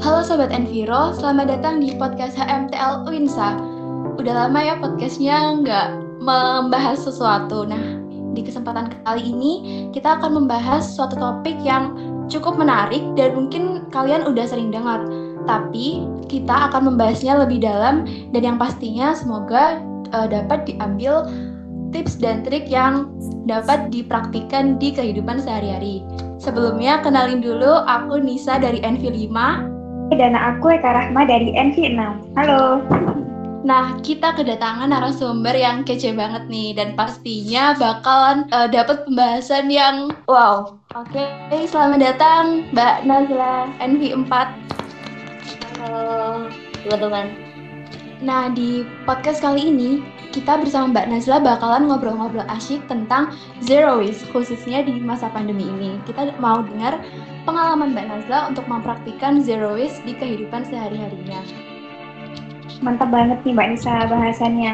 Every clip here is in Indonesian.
Halo Sobat Enviro, selamat datang di podcast HMTL Winsa. Udah lama ya podcastnya nggak membahas sesuatu. Nah, di kesempatan kali ini kita akan membahas suatu topik yang cukup menarik dan mungkin kalian udah sering dengar. Tapi kita akan membahasnya lebih dalam dan yang pastinya semoga uh, dapat diambil tips dan trik yang dapat dipraktikkan di kehidupan sehari-hari. Sebelumnya kenalin dulu aku Nisa dari NV5 dan aku Eka Rahma dari NV6. Halo. Nah, kita kedatangan narasumber yang kece banget nih dan pastinya bakalan uh, dapat pembahasan yang wow. Oke, okay, selamat datang Mbak Nazla NV4. Halo teman-teman. Nah, di podcast kali ini kita bersama Mbak Nazla bakalan ngobrol-ngobrol asyik tentang zero waste khususnya di masa pandemi ini. Kita mau dengar pengalaman Mbak Nazla untuk mempraktikkan zero waste di kehidupan sehari-harinya. Mantap banget nih Mbak Nisa bahasannya.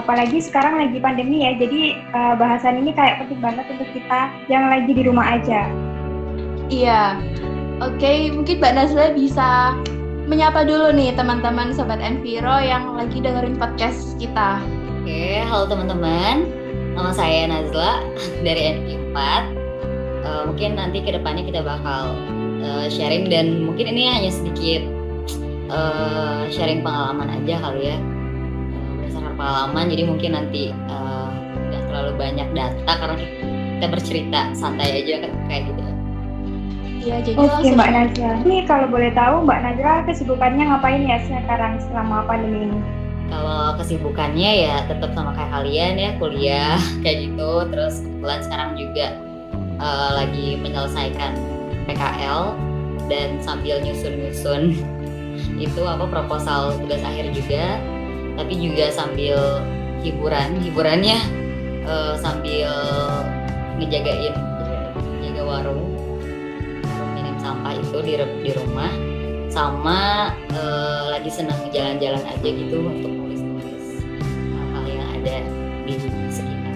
Apalagi sekarang lagi pandemi ya, jadi uh, bahasan ini kayak penting banget untuk kita yang lagi di rumah aja. Iya. Oke, okay, mungkin Mbak Nazla bisa menyapa dulu nih teman-teman Sobat Enviro yang lagi dengerin podcast kita. Oke, halo teman-teman. Nama saya Nazla dari NV4. Uh, eh, mungkin nanti ke depannya kita bakal uh, sharing dan mungkin ini hanya sedikit uh, sharing pengalaman aja kali ya berdasarkan pengalaman jadi mungkin nanti uh, terlalu banyak data karena kita bercerita santai aja kan kayak gitu Iya, jadi Oke, Mbak Najwa. Ini kalau boleh tahu Mbak Najwa kesibukannya ngapain ya sekarang selama pandemi ini? Kalau kesibukannya ya tetap sama kayak kalian ya, kuliah kayak gitu. Terus kebetulan sekarang juga uh, lagi menyelesaikan PKL dan sambil nyusun-nyusun. Itu apa proposal tugas akhir juga. Tapi juga sambil hiburan hiburannya uh, sambil ngejagain jaga warung warung minim sampah itu di di rumah sama uh, lagi senang jalan-jalan aja gitu untuk nulis-nulis hal-hal yang ada di sekitar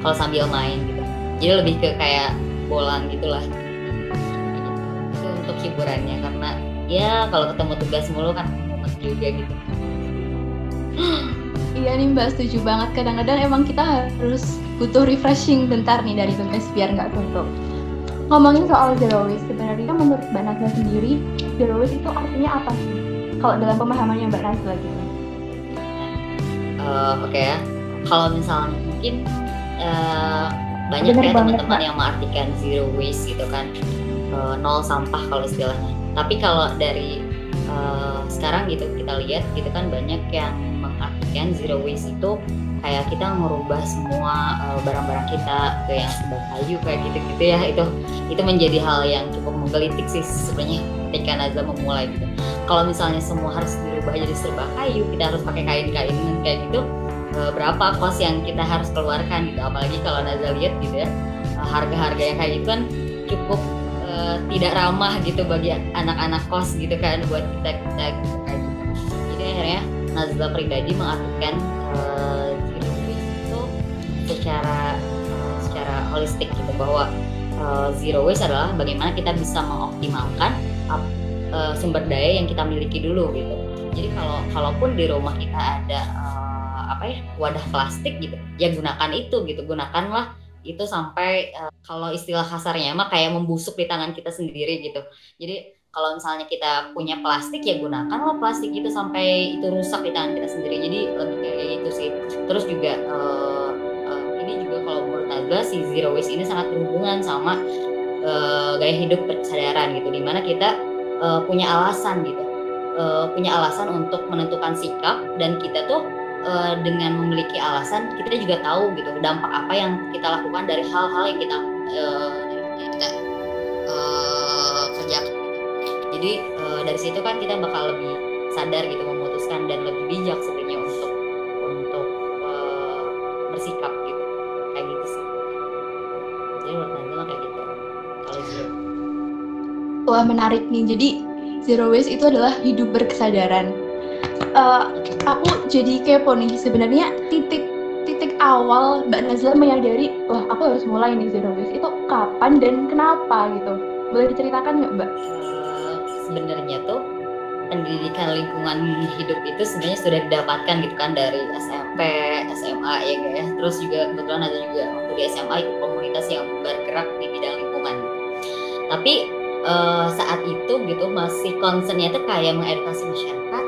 kalau sambil main gitu jadi lebih ke kayak bolang gitulah itu untuk hiburannya karena ya kalau ketemu tugas mulu kan mumet juga gitu Iya nih Mbak setuju banget. Kadang-kadang emang kita harus butuh refreshing bentar nih dari tugas biar nggak suntuk. Ngomongin soal zero sebenarnya menurut Mbak Nazla sendiri, waste itu artinya apa sih? Kalau dalam pemahamannya Mbak Nazla gitu. Uh, Oke okay ya. Kalau misalnya mungkin uh, banyak Bener ya teman-teman yang mengartikan zero waste gitu kan, uh, nol sampah kalau istilahnya tapi kalau dari uh, sekarang gitu kita lihat gitu kan banyak yang mengartikan zero waste itu kayak kita merubah semua barang barang-barang kita ke yang serba kayu kayak gitu-gitu ya itu itu menjadi hal yang cukup menggelitik sih sebenarnya ketika Nazla memulai gitu. Kalau misalnya semua harus dirubah jadi serba kayu, kita harus pakai kain-kain kayak gitu, uh, berapa kos yang kita harus keluarkan gitu. Apalagi kalau Nazla lihat gitu ya, harga-harga yang kayak gitu kan cukup uh, tidak ramah gitu bagi anak-anak kos gitu kan buat kita kita gitu jadi akhirnya Nazla pribadi mengartikan uh, itu secara secara holistik gitu bahwa uh, zero waste adalah bagaimana kita bisa mengoptimalkan uh, sumber daya yang kita miliki dulu gitu jadi kalau kalaupun di rumah kita ada uh, apa ya wadah plastik gitu ya gunakan itu gitu gunakanlah itu sampai uh, kalau istilah kasarnya mah kayak membusuk di tangan kita sendiri gitu. Jadi kalau misalnya kita punya plastik ya gunakanlah plastik itu sampai itu rusak di tangan kita sendiri. Jadi lebih kayak itu sih. Terus juga uh, uh, ini juga kalau menurut Naga si zero waste ini sangat berhubungan sama uh, gaya hidup kesadaran gitu. Di mana kita uh, punya alasan gitu. Uh, punya alasan untuk menentukan sikap dan kita tuh uh, dengan memiliki alasan kita juga tahu gitu dampak apa yang kita lakukan dari hal-hal yang kita uh, kerjakan jadi uh, dari situ kan kita bakal lebih sadar gitu memutuskan dan lebih bijak wah menarik nih jadi zero waste itu adalah hidup berkesadaran uh, aku jadi kepo nih sebenarnya titik titik awal Mbak Nazla menyadari wah aku harus mulai nih zero waste itu kapan dan kenapa gitu boleh diceritakan nggak Mbak? Uh, sebenarnya tuh pendidikan lingkungan hidup itu sebenarnya sudah didapatkan gitu kan dari SMP, SMA ya ya. Terus juga kebetulan ada juga waktu di SMA komunitas yang bergerak di bidang lingkungan. Tapi uh, saat itu gitu masih concernnya tuh kayak mengedukasi masyarakat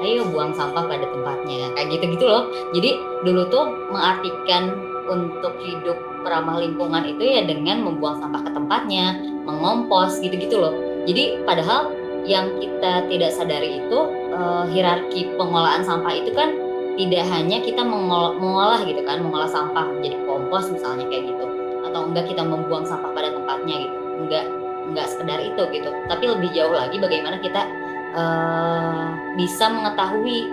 ayo buang sampah pada tempatnya kayak gitu gitu loh. Jadi dulu tuh mengartikan untuk hidup ramah lingkungan itu ya dengan membuang sampah ke tempatnya mengompos gitu gitu loh. Jadi padahal yang kita tidak sadari itu uh, hierarki pengolahan sampah itu kan tidak hanya kita mengolah, mengolah gitu kan mengolah sampah menjadi kompos misalnya kayak gitu atau enggak kita membuang sampah pada tempatnya gitu enggak enggak sekedar itu gitu. Tapi lebih jauh lagi bagaimana kita uh, bisa mengetahui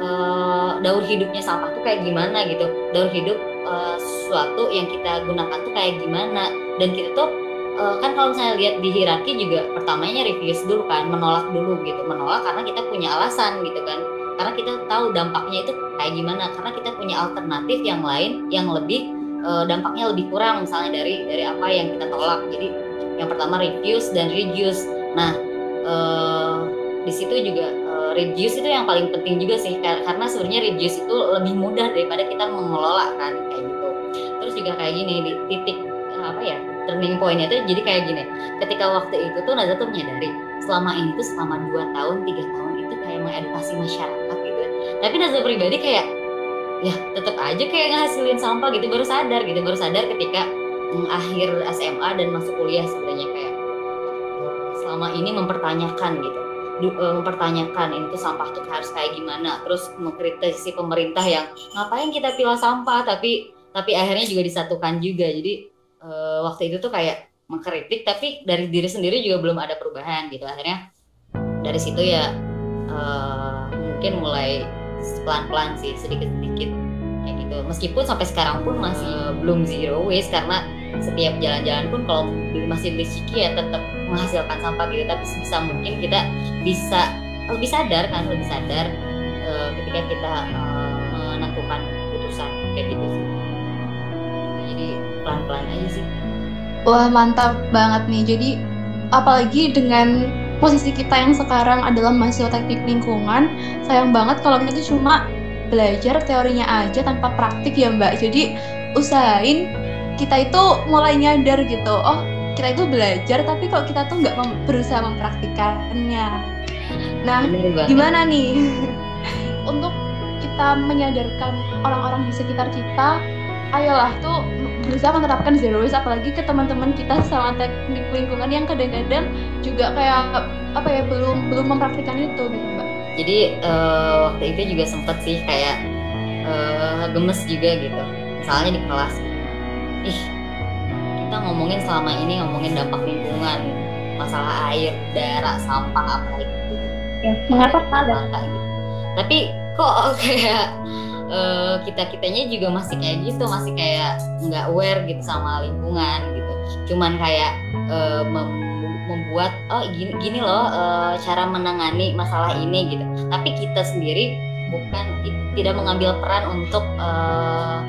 uh, daur hidupnya sampah tuh kayak gimana gitu. Daur hidup uh, sesuatu yang kita gunakan tuh kayak gimana. Dan kita tuh uh, kan kalau misalnya lihat di hierarki juga pertamanya reviews dulu kan menolak dulu gitu. Menolak karena kita punya alasan gitu kan. Karena kita tahu dampaknya itu kayak gimana. Karena kita punya alternatif yang lain yang lebih dampaknya lebih kurang misalnya dari dari apa yang kita tolak. Jadi yang pertama reviews dan reduce. Nah uh, di situ juga uh, reduce itu yang paling penting juga sih karena sebenarnya reduce itu lebih mudah daripada kita mengelola kan kayak gitu. Terus juga kayak gini di titik apa ya turning pointnya itu jadi kayak gini. Ketika waktu itu tuh Naza tuh menyadari selama ini tuh selama 2 tahun tiga tahun itu kayak mengedukasi masyarakat gitu. Tapi Naza pribadi kayak ya tetap aja kayak ngasilin sampah gitu baru sadar gitu baru sadar ketika akhir SMA dan masuk kuliah sebenarnya kayak selama ini mempertanyakan gitu. Eh, mempertanyakan ini tuh sampah tuh harus kayak gimana. Terus mengkritisi pemerintah yang ngapain kita pilih sampah? Tapi tapi akhirnya juga disatukan juga. Jadi uh, waktu itu tuh kayak mengkritik tapi dari diri sendiri juga belum ada perubahan gitu. Akhirnya dari situ ya uh, mungkin mulai pelan-pelan sih sedikit-sedikit kayak gitu. Meskipun sampai sekarang pun masih belum zero waste karena setiap jalan-jalan pun kalau masih beli ya tetap menghasilkan sampah gitu. Tapi sebisa mungkin kita bisa lebih sadar kan lebih sadar uh, ketika kita uh, menentukan keputusan kayak gitu sih. Jadi pelan-pelan aja sih. Wah mantap banget nih. Jadi apalagi dengan posisi kita yang sekarang adalah mahasiswa teknik lingkungan sayang banget kalau kita cuma belajar teorinya aja tanpa praktik ya mbak. Jadi usahain kita itu mulai nyadar gitu. Oh kita itu belajar tapi kok kita tuh nggak mem berusaha mempraktikannya. Nah gimana nih? Untuk kita menyadarkan orang-orang di sekitar kita ayolah tuh berusaha menerapkan zero waste apalagi ke teman-teman kita sama teknik lingkungan yang kadang-kadang juga kayak apa ya belum belum mempraktikkan itu gitu mbak. Jadi uh, waktu itu juga sempet sih kayak uh, gemes juga gitu. Misalnya di kelas ih kita ngomongin selama ini ngomongin dampak lingkungan masalah air darah sampah apa gitu ya, mengapa salah gitu. tapi kok kayak uh, eh, kita kitanya juga masih kayak gitu masih kayak nggak aware gitu sama lingkungan gitu. Cuman kayak uh, mem membuat oh gini gini loh uh, cara menangani masalah ini gitu. Tapi kita sendiri bukan tidak mengambil peran untuk uh,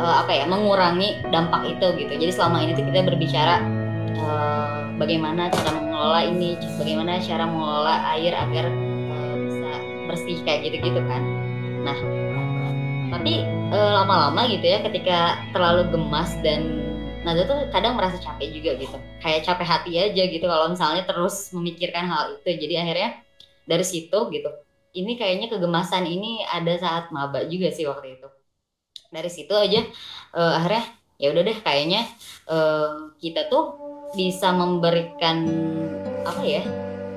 uh, apa ya mengurangi dampak itu gitu. Jadi selama ini tuh kita berbicara uh, bagaimana cara mengelola ini bagaimana cara mengelola air agar uh, bisa bersih kayak gitu-gitu kan. Nah tapi lama lama-lama gitu ya ketika terlalu gemas dan Nada tuh kadang merasa capek juga gitu. Kayak capek hati aja gitu kalau misalnya terus memikirkan hal itu. Jadi akhirnya dari situ gitu ini kayaknya kegemasan ini ada saat maba juga sih waktu itu dari situ aja uh, akhirnya ya udah deh kayaknya uh, kita tuh bisa memberikan apa ya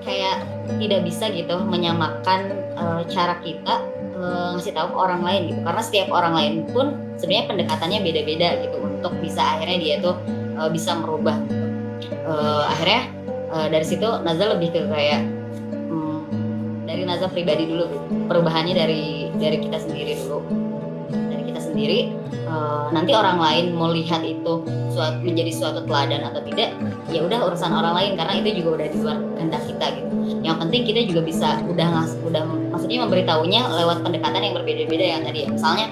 kayak tidak bisa gitu menyamakan uh, cara kita uh, ngasih tahu ke orang lain gitu karena setiap orang lain pun sebenarnya pendekatannya beda-beda gitu untuk bisa akhirnya dia tuh uh, bisa merubah gitu. uh, akhirnya uh, dari situ Nazar lebih ke kayak um, dari Nazar pribadi dulu perubahannya dari dari kita sendiri dulu sendiri uh, nanti orang lain mau lihat itu suatu menjadi suatu teladan atau tidak ya udah urusan orang lain karena itu juga udah di luar kehendak kita gitu. Yang penting kita juga bisa udah ngas udah maksudnya memberitahunya lewat pendekatan yang berbeda-beda yang tadi ya. Misalnya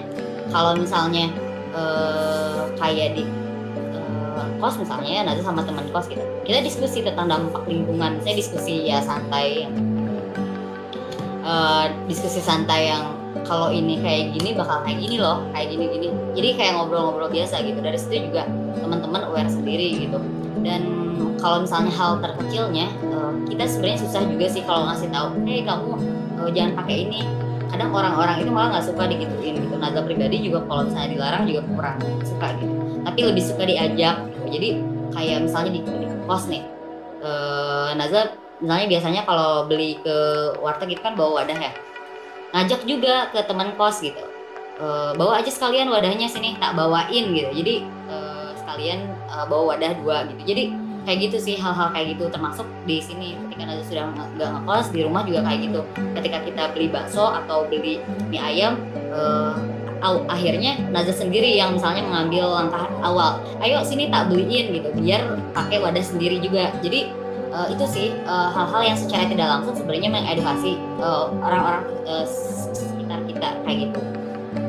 kalau misalnya uh, kayak di uh, kos misalnya ya Nazar sama teman kos gitu kita diskusi tentang dampak lingkungan saya diskusi ya santai yang uh, diskusi santai yang kalau ini kayak gini bakal kayak gini loh kayak gini gini. Jadi kayak ngobrol-ngobrol biasa gitu. Dari situ juga teman-teman aware sendiri gitu. Dan kalau misalnya hal terkecilnya uh, kita sebenarnya susah juga sih kalau ngasih tahu hey kamu uh, jangan pakai ini. Kadang orang-orang itu malah nggak suka digituin gitu. Naga pribadi juga kalau misalnya dilarang juga kurang suka gitu. Tapi lebih suka diajak gitu. jadi kayak misalnya di, di kos nih uh, Naza misalnya biasanya kalau beli ke warteg gitu kan bawa wadah ya ngajak juga ke teman kos gitu. Uh, bawa aja sekalian wadahnya sini tak bawain gitu. Jadi uh, sekalian uh, bawa wadah dua gitu. Jadi kayak gitu sih hal-hal kayak gitu. Termasuk di sini ketika Naza sudah nggak ngekos di rumah juga kayak gitu. Ketika kita beli bakso atau beli mie ayam uh, akhirnya Naza sendiri yang misalnya mengambil langkah awal. Ayo sini tak beliin gitu biar pakai wadah sendiri juga. Jadi uh, itu sih hal-hal uh, yang secara tidak langsung sebenarnya mengedukasi orang-orang uh, sekitar kita kayak gitu.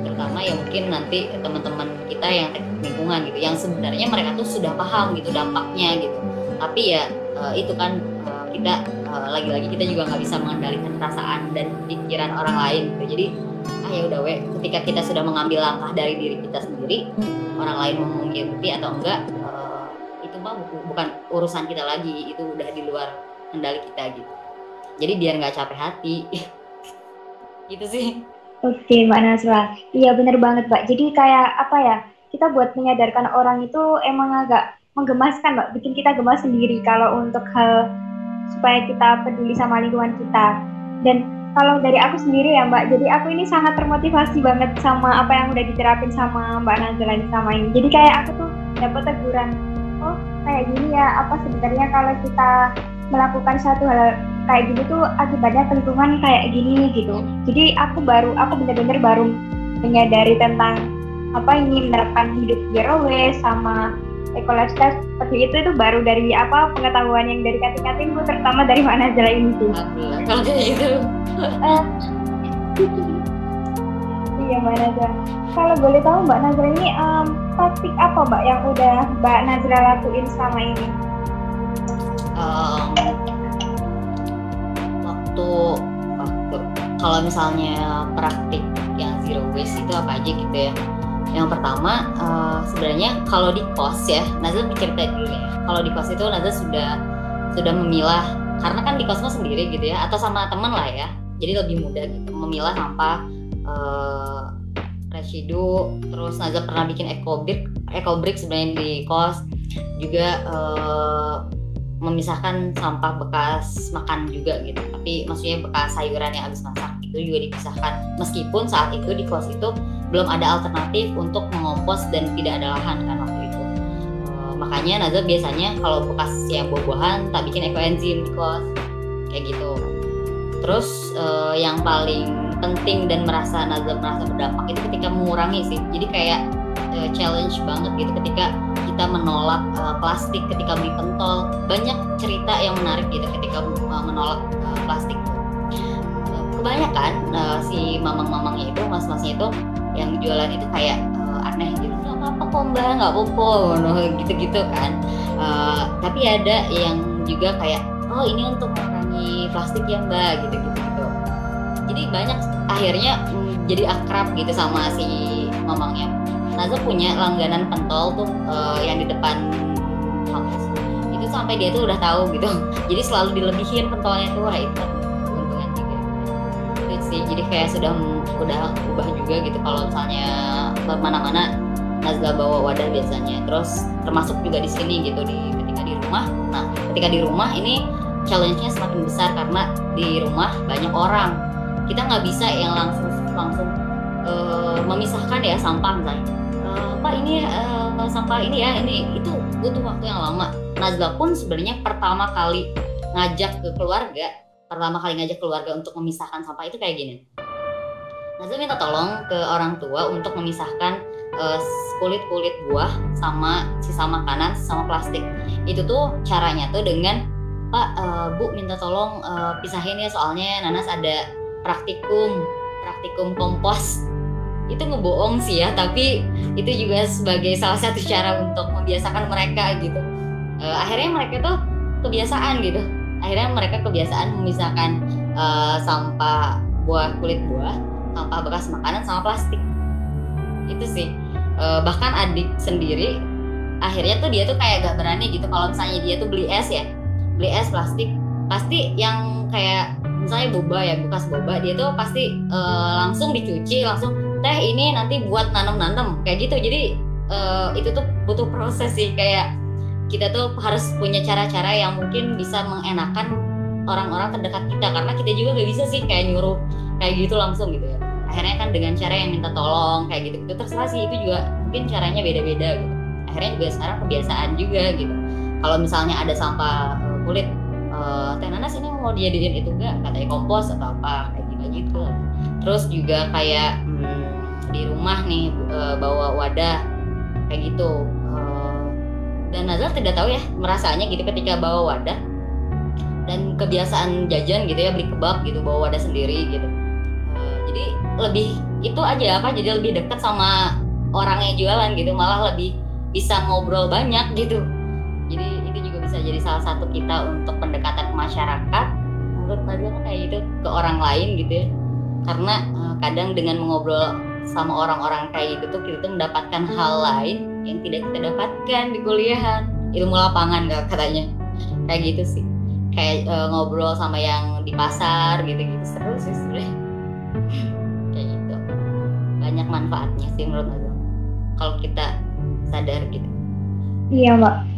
Terutama ya mungkin nanti teman-teman kita yang lingkungan gitu yang sebenarnya mereka tuh sudah paham gitu dampaknya gitu. Tapi ya uh, itu kan uh, kita uh, lagi-lagi kita juga nggak bisa mengendalikan perasaan dan pikiran orang lain gitu. Jadi ah ya udah we ketika kita sudah mengambil langkah dari diri kita sendiri orang lain mau mengikuti atau enggak mah bukan urusan kita lagi itu udah di luar kendali kita gitu jadi biar nggak capek hati gitu sih Oke Mbak Nasra, iya bener banget Mbak. Jadi kayak apa ya, kita buat menyadarkan orang itu emang agak menggemaskan Mbak, bikin kita gemas sendiri kalau untuk hal supaya kita peduli sama lingkungan kita. Dan kalau dari aku sendiri ya Mbak, jadi aku ini sangat termotivasi banget sama apa yang udah diterapin sama Mbak Nazla sama ini. Jadi kayak aku tuh dapat teguran, kayak gini ya, apa sebenarnya kalau kita melakukan satu hal kayak gitu tuh akibatnya lingkungan kayak gini gitu. Jadi aku baru aku bener-bener baru menyadari tentang apa ini menerapkan hidup zero waste sama eco lifestyle seperti itu itu baru dari apa pengetahuan yang dari kating-katingku terutama dari mana jalan ini sih. Kalau kayak gitu iya mbak Nazra. Kalau boleh tahu mbak Nazra ini um, praktik apa mbak yang udah mbak Nazra lakuin selama ini? Um, waktu waktu kalau misalnya praktik yang zero waste itu apa aja gitu ya. Yang pertama uh, sebenarnya kalau di kos ya Nazar bercerita dulu ya. Kalau di kos itu Nazar sudah sudah memilah karena kan di kosmo sendiri gitu ya atau sama teman lah ya. Jadi lebih mudah gitu memilah sampah uh, residu terus Nazar pernah bikin eco brick. Sebenarnya di kos. Juga uh, memisahkan sampah bekas makan juga gitu. Tapi maksudnya bekas sayuran yang habis masak itu juga dipisahkan. Meskipun saat itu di kos itu belum ada alternatif untuk mengompos dan tidak ada lahan kan waktu itu. E, makanya Nazar biasanya kalau bekas yang buah-buahan tak bikin ekoenzim di kos. Kayak gitu. Terus e, yang paling penting dan merasa Nazar merasa berdampak itu ketika mengurangi sih. Jadi kayak e, challenge banget gitu ketika kita menolak uh, plastik ketika beli pentol. Banyak cerita yang menarik gitu ketika uh, menolak uh, plastik. Kebanyakan uh, si mamang-mamangnya itu mas-masnya itu yang jualan itu kayak uh, aneh gitu. Apa-apa kok mbak nggak apa-apa. Gitu-gitu kan. Uh, tapi ada yang juga kayak oh ini untuk mengurangi plastik ya mbak gitu-gitu. gitu jadi banyak akhirnya mm, jadi akrab gitu sama si mamangnya. Naza punya langganan pentol tuh uh, yang di depan kampus. Itu sampai dia tuh udah tahu gitu. Jadi selalu dilebihin pentolnya tuh wah itu keuntungan juga. Itu sih. Jadi kayak sudah udah ubah juga gitu. Kalau misalnya ke mana-mana Nazla bawa wadah biasanya. Terus termasuk juga di sini gitu di ketika di rumah. Nah ketika di rumah ini challenge-nya semakin besar karena di rumah banyak orang kita nggak bisa yang langsung langsung uh, memisahkan ya sampah misalnya. Pak ini uh, sampah ini ya ini itu butuh waktu yang lama. Nazla pun sebenarnya pertama kali ngajak ke keluarga pertama kali ngajak keluarga untuk memisahkan sampah itu kayak gini. Nazla minta tolong ke orang tua untuk memisahkan uh, kulit-kulit buah sama sisa makanan sama plastik. Itu tuh caranya tuh dengan Pak uh, Bu minta tolong uh, pisahin ya soalnya Nanas ada praktikum praktikum kompos. Itu ngebohong sih ya tapi itu juga sebagai salah satu cara untuk membiasakan mereka gitu. Uh, akhirnya mereka tuh kebiasaan gitu. Akhirnya mereka kebiasaan memisahkan uh, sampah buah kulit buah sampah bekas makanan sama plastik. Itu sih. Uh, bahkan adik sendiri akhirnya tuh dia tuh kayak gak berani gitu. Kalau misalnya dia tuh beli es ya beli es plastik pasti yang kayak misalnya boba ya bekas boba dia tuh pasti uh, langsung dicuci langsung teh ini nanti buat nanam-nanam kayak gitu. Jadi uh, itu tuh butuh proses sih kayak kita tuh harus punya cara-cara yang mungkin bisa mengenakan orang-orang terdekat kita karena kita juga gak bisa sih kayak nyuruh kayak gitu langsung gitu ya. Akhirnya kan dengan cara yang minta tolong kayak gitu itu terserah sih itu juga mungkin caranya beda-beda gitu. Akhirnya juga sekarang kebiasaan juga gitu. Kalau misalnya ada sampah uh, kulit uh, teh nanas ini mau dijadiin itu enggak katanya kompos atau apa? Kayak gitu gitu terus juga kayak hmm, di rumah nih uh, bawa wadah. Kayak gitu. Dan Nazar tidak tahu ya merasanya gitu ketika bawa wadah. Dan kebiasaan jajan gitu ya beli kebab gitu bawa wadah sendiri gitu. Jadi lebih itu aja apa jadi lebih dekat sama orang yang jualan gitu. Malah lebih bisa ngobrol banyak gitu. Jadi bisa jadi salah satu kita untuk pendekatan ke masyarakat. Menurut Nadia kan kayak gitu ke orang lain gitu ya. Karena uh, kadang dengan mengobrol sama orang-orang kayak gitu tuh kita tuh mendapatkan hal lain yang tidak kita dapatkan di kuliahan. Ilmu lapangan gak katanya. Kayak gitu sih. Kayak uh, ngobrol sama yang di pasar gitu-gitu. Seru sih sebenernya kayak gitu. Banyak manfaatnya sih menurut aku kalau kita sadar gitu. Iya mbak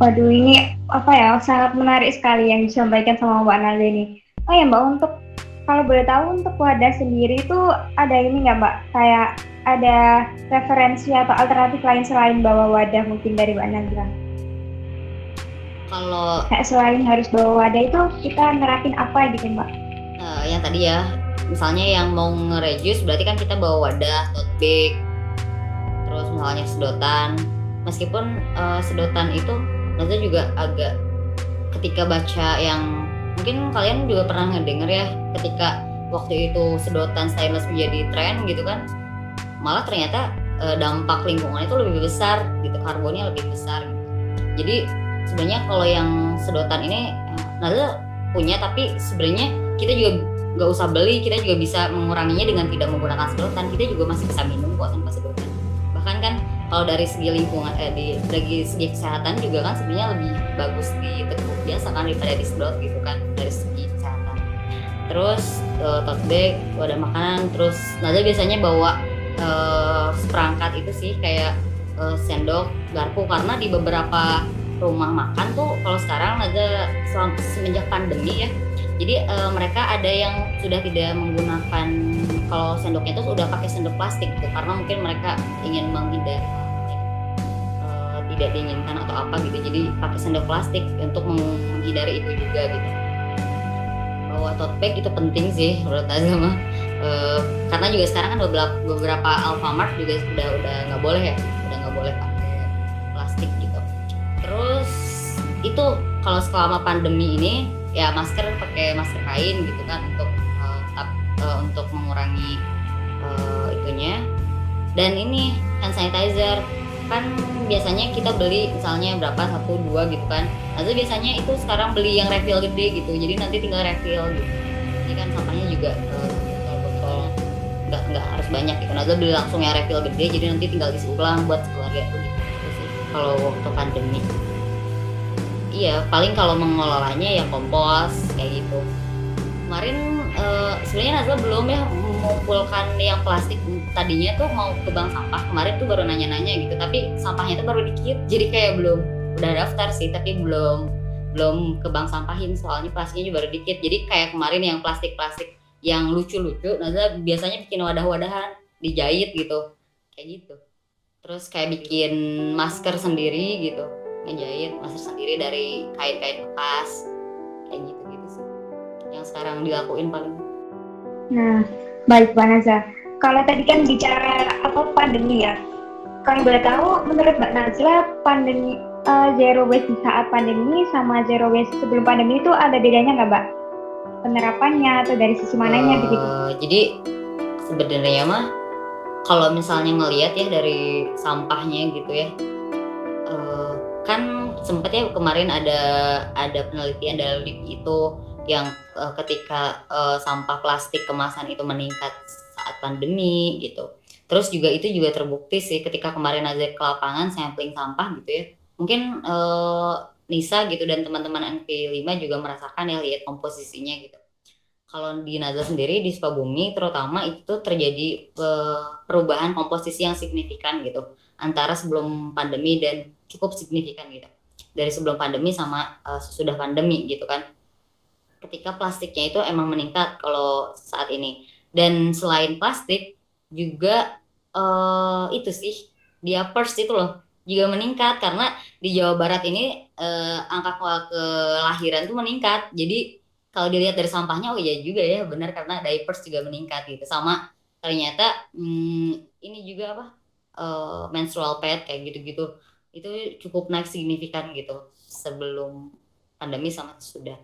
waduh ini apa ya sangat menarik sekali yang disampaikan sama mbak Nadia ini oh ya mbak untuk kalau boleh tahu untuk wadah sendiri itu ada ini nggak mbak kayak ada referensi atau alternatif lain selain bawa wadah mungkin dari Mbak Nagra? Kalau kayak selain harus bawa wadah itu kita nerapin apa gitu Mbak? Uh, yang tadi ya, misalnya yang mau ngerejus berarti kan kita bawa wadah, tote bag, terus misalnya sedotan. Meskipun uh, sedotan itu nanti juga agak ketika baca yang mungkin kalian juga pernah ngedenger ya ketika waktu itu sedotan stainless menjadi tren gitu kan malah ternyata e, dampak lingkungan itu lebih besar gitu karbonnya lebih besar gitu. jadi sebenarnya kalau yang sedotan ini Naza punya tapi sebenarnya kita juga nggak usah beli kita juga bisa menguranginya dengan tidak menggunakan sedotan kita juga masih bisa minum kok tanpa sedotan bahkan kan kalau dari segi lingkungan eh, di dari segi kesehatan juga kan sebenarnya lebih bagus di teguk biasa kan daripada di sedot gitu kan dari segi kesehatan. Terus uh, tote bag wadah makanan terus Naza biasanya bawa uh, seperangkat itu sih kayak uh, sendok garpu. Karena di beberapa rumah makan tuh kalau sekarang ada semenjak pandemi ya jadi uh, mereka ada yang sudah tidak menggunakan kalau sendoknya itu sudah pakai sendok plastik gitu karena mungkin mereka ingin menghindari uh, tidak diinginkan atau apa gitu. Jadi pakai sendok plastik untuk menghindari itu juga gitu. Bahwa tote bag itu penting sih menurut Azama uh, karena juga sekarang kan beberapa beberapa Alfamart juga sudah udah nggak boleh ya udah nggak boleh pakai plastik gitu. Terus itu kalau selama pandemi ini ya masker pakai masker kain gitu kan untuk uh, uh, untuk mengurangi uh, itunya. Dan ini hand sanitizer kan biasanya kita beli misalnya berapa satu dua gitu kan. Atau biasanya itu sekarang beli yang refill gede gitu jadi nanti tinggal refill gitu. Jadi kan sampahnya juga uh, nggak nggak harus banyak gitu. Nazla beli langsung yang refill gede jadi nanti tinggal isi ulang buat keluarga itu gitu sih kalau waktu pandemi iya paling kalau mengelolanya ya kompos kayak gitu. Kemarin uh, sebenarnya Nazla belum ya mengumpulkan yang plastik. Tadinya tuh mau ke bank sampah kemarin tuh baru nanya-nanya gitu. Tapi sampahnya tuh baru dikit jadi kayak belum udah daftar sih tapi belum belum ke bank sampahin. Soalnya plastiknya juga baru dikit. Jadi kayak kemarin yang plastik-plastik yang lucu-lucu Nazla biasanya bikin wadah-wadahan dijahit gitu. Kayak gitu. Terus kayak bikin masker sendiri gitu ngejahit masker sendiri dari kain-kain bekas. Kayak gitu gitu sih. Yang sekarang dilakuin paling. Nah baik Mbak Nazla kalau tadi kan bicara apa pandemi ya? Kalau boleh tahu menurut Mbak Nazla pandemi uh, zero waste di saat pandemi sama zero waste sebelum pandemi itu ada bedanya nggak Mbak? penerapannya atau dari sisi mananya uh, begitu? Jadi sebenarnya mah kalau misalnya ngelihat ya dari sampahnya gitu ya uh, kan sempat ya kemarin ada ada penelitian dari itu yang uh, ketika uh, sampah plastik kemasan itu meningkat saat pandemi gitu. Terus juga itu juga terbukti sih ketika kemarin aja ke lapangan sampling sampah gitu ya. Mungkin uh, Nisa gitu dan teman-teman NP5 juga merasakan ya lihat komposisinya gitu. Kalau di Nazar sendiri di Sukabumi terutama itu terjadi perubahan komposisi yang signifikan gitu antara sebelum pandemi dan cukup signifikan gitu. Dari sebelum pandemi sama uh, sesudah pandemi gitu kan. Ketika plastiknya itu emang meningkat kalau saat ini. Dan selain plastik juga uh, itu sih dia first itu loh juga meningkat. Karena di Jawa Barat ini uh, angka kelahiran tuh meningkat. Jadi kalau dilihat dari sampahnya oh iya juga ya benar. Karena diapers juga meningkat gitu. Sama ternyata hmm, ini juga apa uh, menstrual pad kayak gitu-gitu itu cukup naik signifikan gitu sebelum pandemi sama sudah.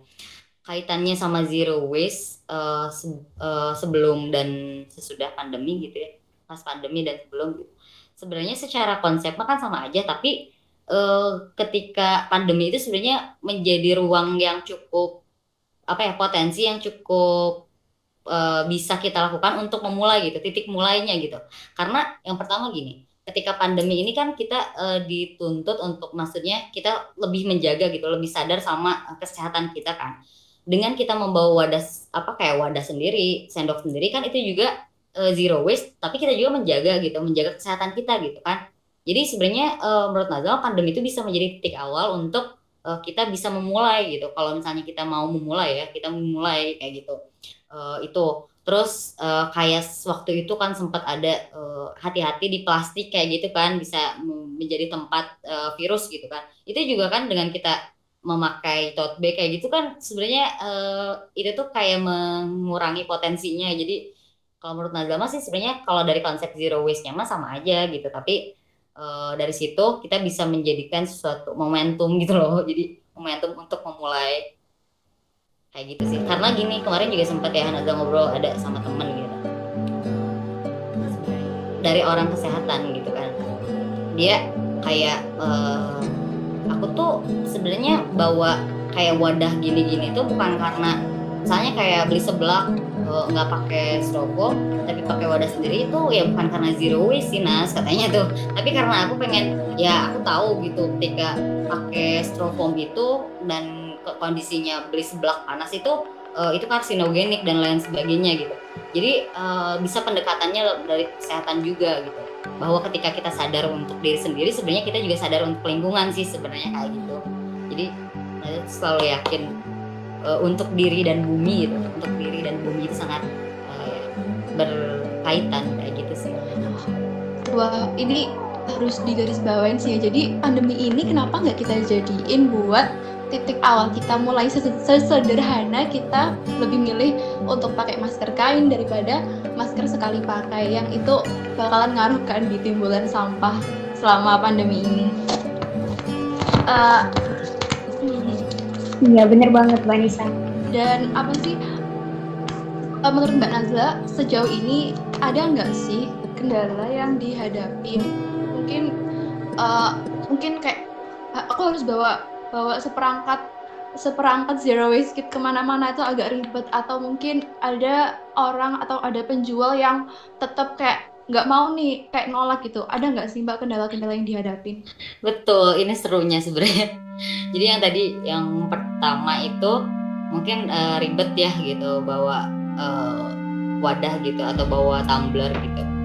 Kaitannya sama zero waste uh, se uh, sebelum dan sesudah pandemi gitu ya. Pas pandemi dan sebelum gitu. Sebenarnya secara konsep kan sama aja tapi uh, ketika pandemi itu sebenarnya menjadi ruang yang cukup apa ya potensi yang cukup bisa kita lakukan untuk memulai gitu titik mulainya gitu. Karena yang pertama gini ketika pandemi ini kan kita uh, dituntut untuk maksudnya kita lebih menjaga gitu lebih sadar sama kesehatan kita kan. Dengan kita membawa wadah apa kayak wadah sendiri sendok sendiri kan itu juga uh, zero waste tapi kita juga menjaga gitu menjaga kesehatan kita gitu kan. Jadi sebenarnya uh, menurut Nazal pandemi itu bisa menjadi titik awal untuk uh, kita bisa memulai gitu. Kalau misalnya kita mau memulai ya kita memulai kayak gitu. Uh, itu terus uh, kayak waktu itu kan sempat ada hati-hati uh, di plastik kayak gitu kan bisa menjadi tempat uh, virus gitu kan. Itu juga kan dengan kita memakai tote bag kayak gitu kan sebenarnya uh, itu tuh kayak mengurangi potensinya. Jadi kalau menurut Nazama sih sebenarnya kalau dari konsep zero waste-nya mah sama aja gitu. Tapi uh, dari situ kita bisa menjadikan suatu momentum gitu loh. Jadi momentum untuk memulai kayak gitu sih. Karena gini kemarin juga sempat ya ada ngobrol ada sama temen gitu. Dari orang kesehatan gitu kan. Dia kayak uh, aku tuh sebenarnya bawa kayak wadah gini-gini tuh bukan karena misalnya kayak beli seblak nggak pakai styrofoam tapi pakai wadah sendiri itu ya bukan karena zero waste sih Nas katanya tuh. Tapi karena aku pengen ya aku tahu gitu ketika pakai styrofoam itu dan kondisinya beli seblak panas itu uh, itu karsinogenik dan lain sebagainya gitu. Jadi uh, bisa pendekatannya dari kesehatan juga gitu. Bahwa ketika kita sadar untuk diri sendiri sebenarnya kita juga sadar untuk lingkungan sih sebenarnya kayak gitu. Jadi saya selalu yakin uh, untuk diri dan bumi gitu. Untuk diri dan bumi itu sangat uh, berkaitan kayak gitu sih. Wah ini harus digarisbawain sih ya. Jadi pandemi ini kenapa nggak kita jadiin buat titik awal kita mulai sesederhana kita lebih milih untuk pakai masker kain daripada masker sekali pakai yang itu bakalan ngaruh kan di timbulan sampah selama pandemi ini. Uh, Iya bener banget Mbak Nisa. Dan apa sih uh, menurut Mbak Nazla sejauh ini ada nggak sih kendala yang dihadapi? Mungkin uh, mungkin kayak aku harus bawa bawa seperangkat seperangkat zero waste kit ke mana-mana itu agak ribet. Atau mungkin ada orang atau ada penjual yang tetap kayak nggak mau nih kayak nolak gitu. Ada nggak sih mbak kendala-kendala yang dihadapin? Betul ini serunya sebenarnya. Jadi yang tadi yang pertama itu mungkin uh, ribet ya gitu bawa uh, wadah gitu atau bawa tumbler gitu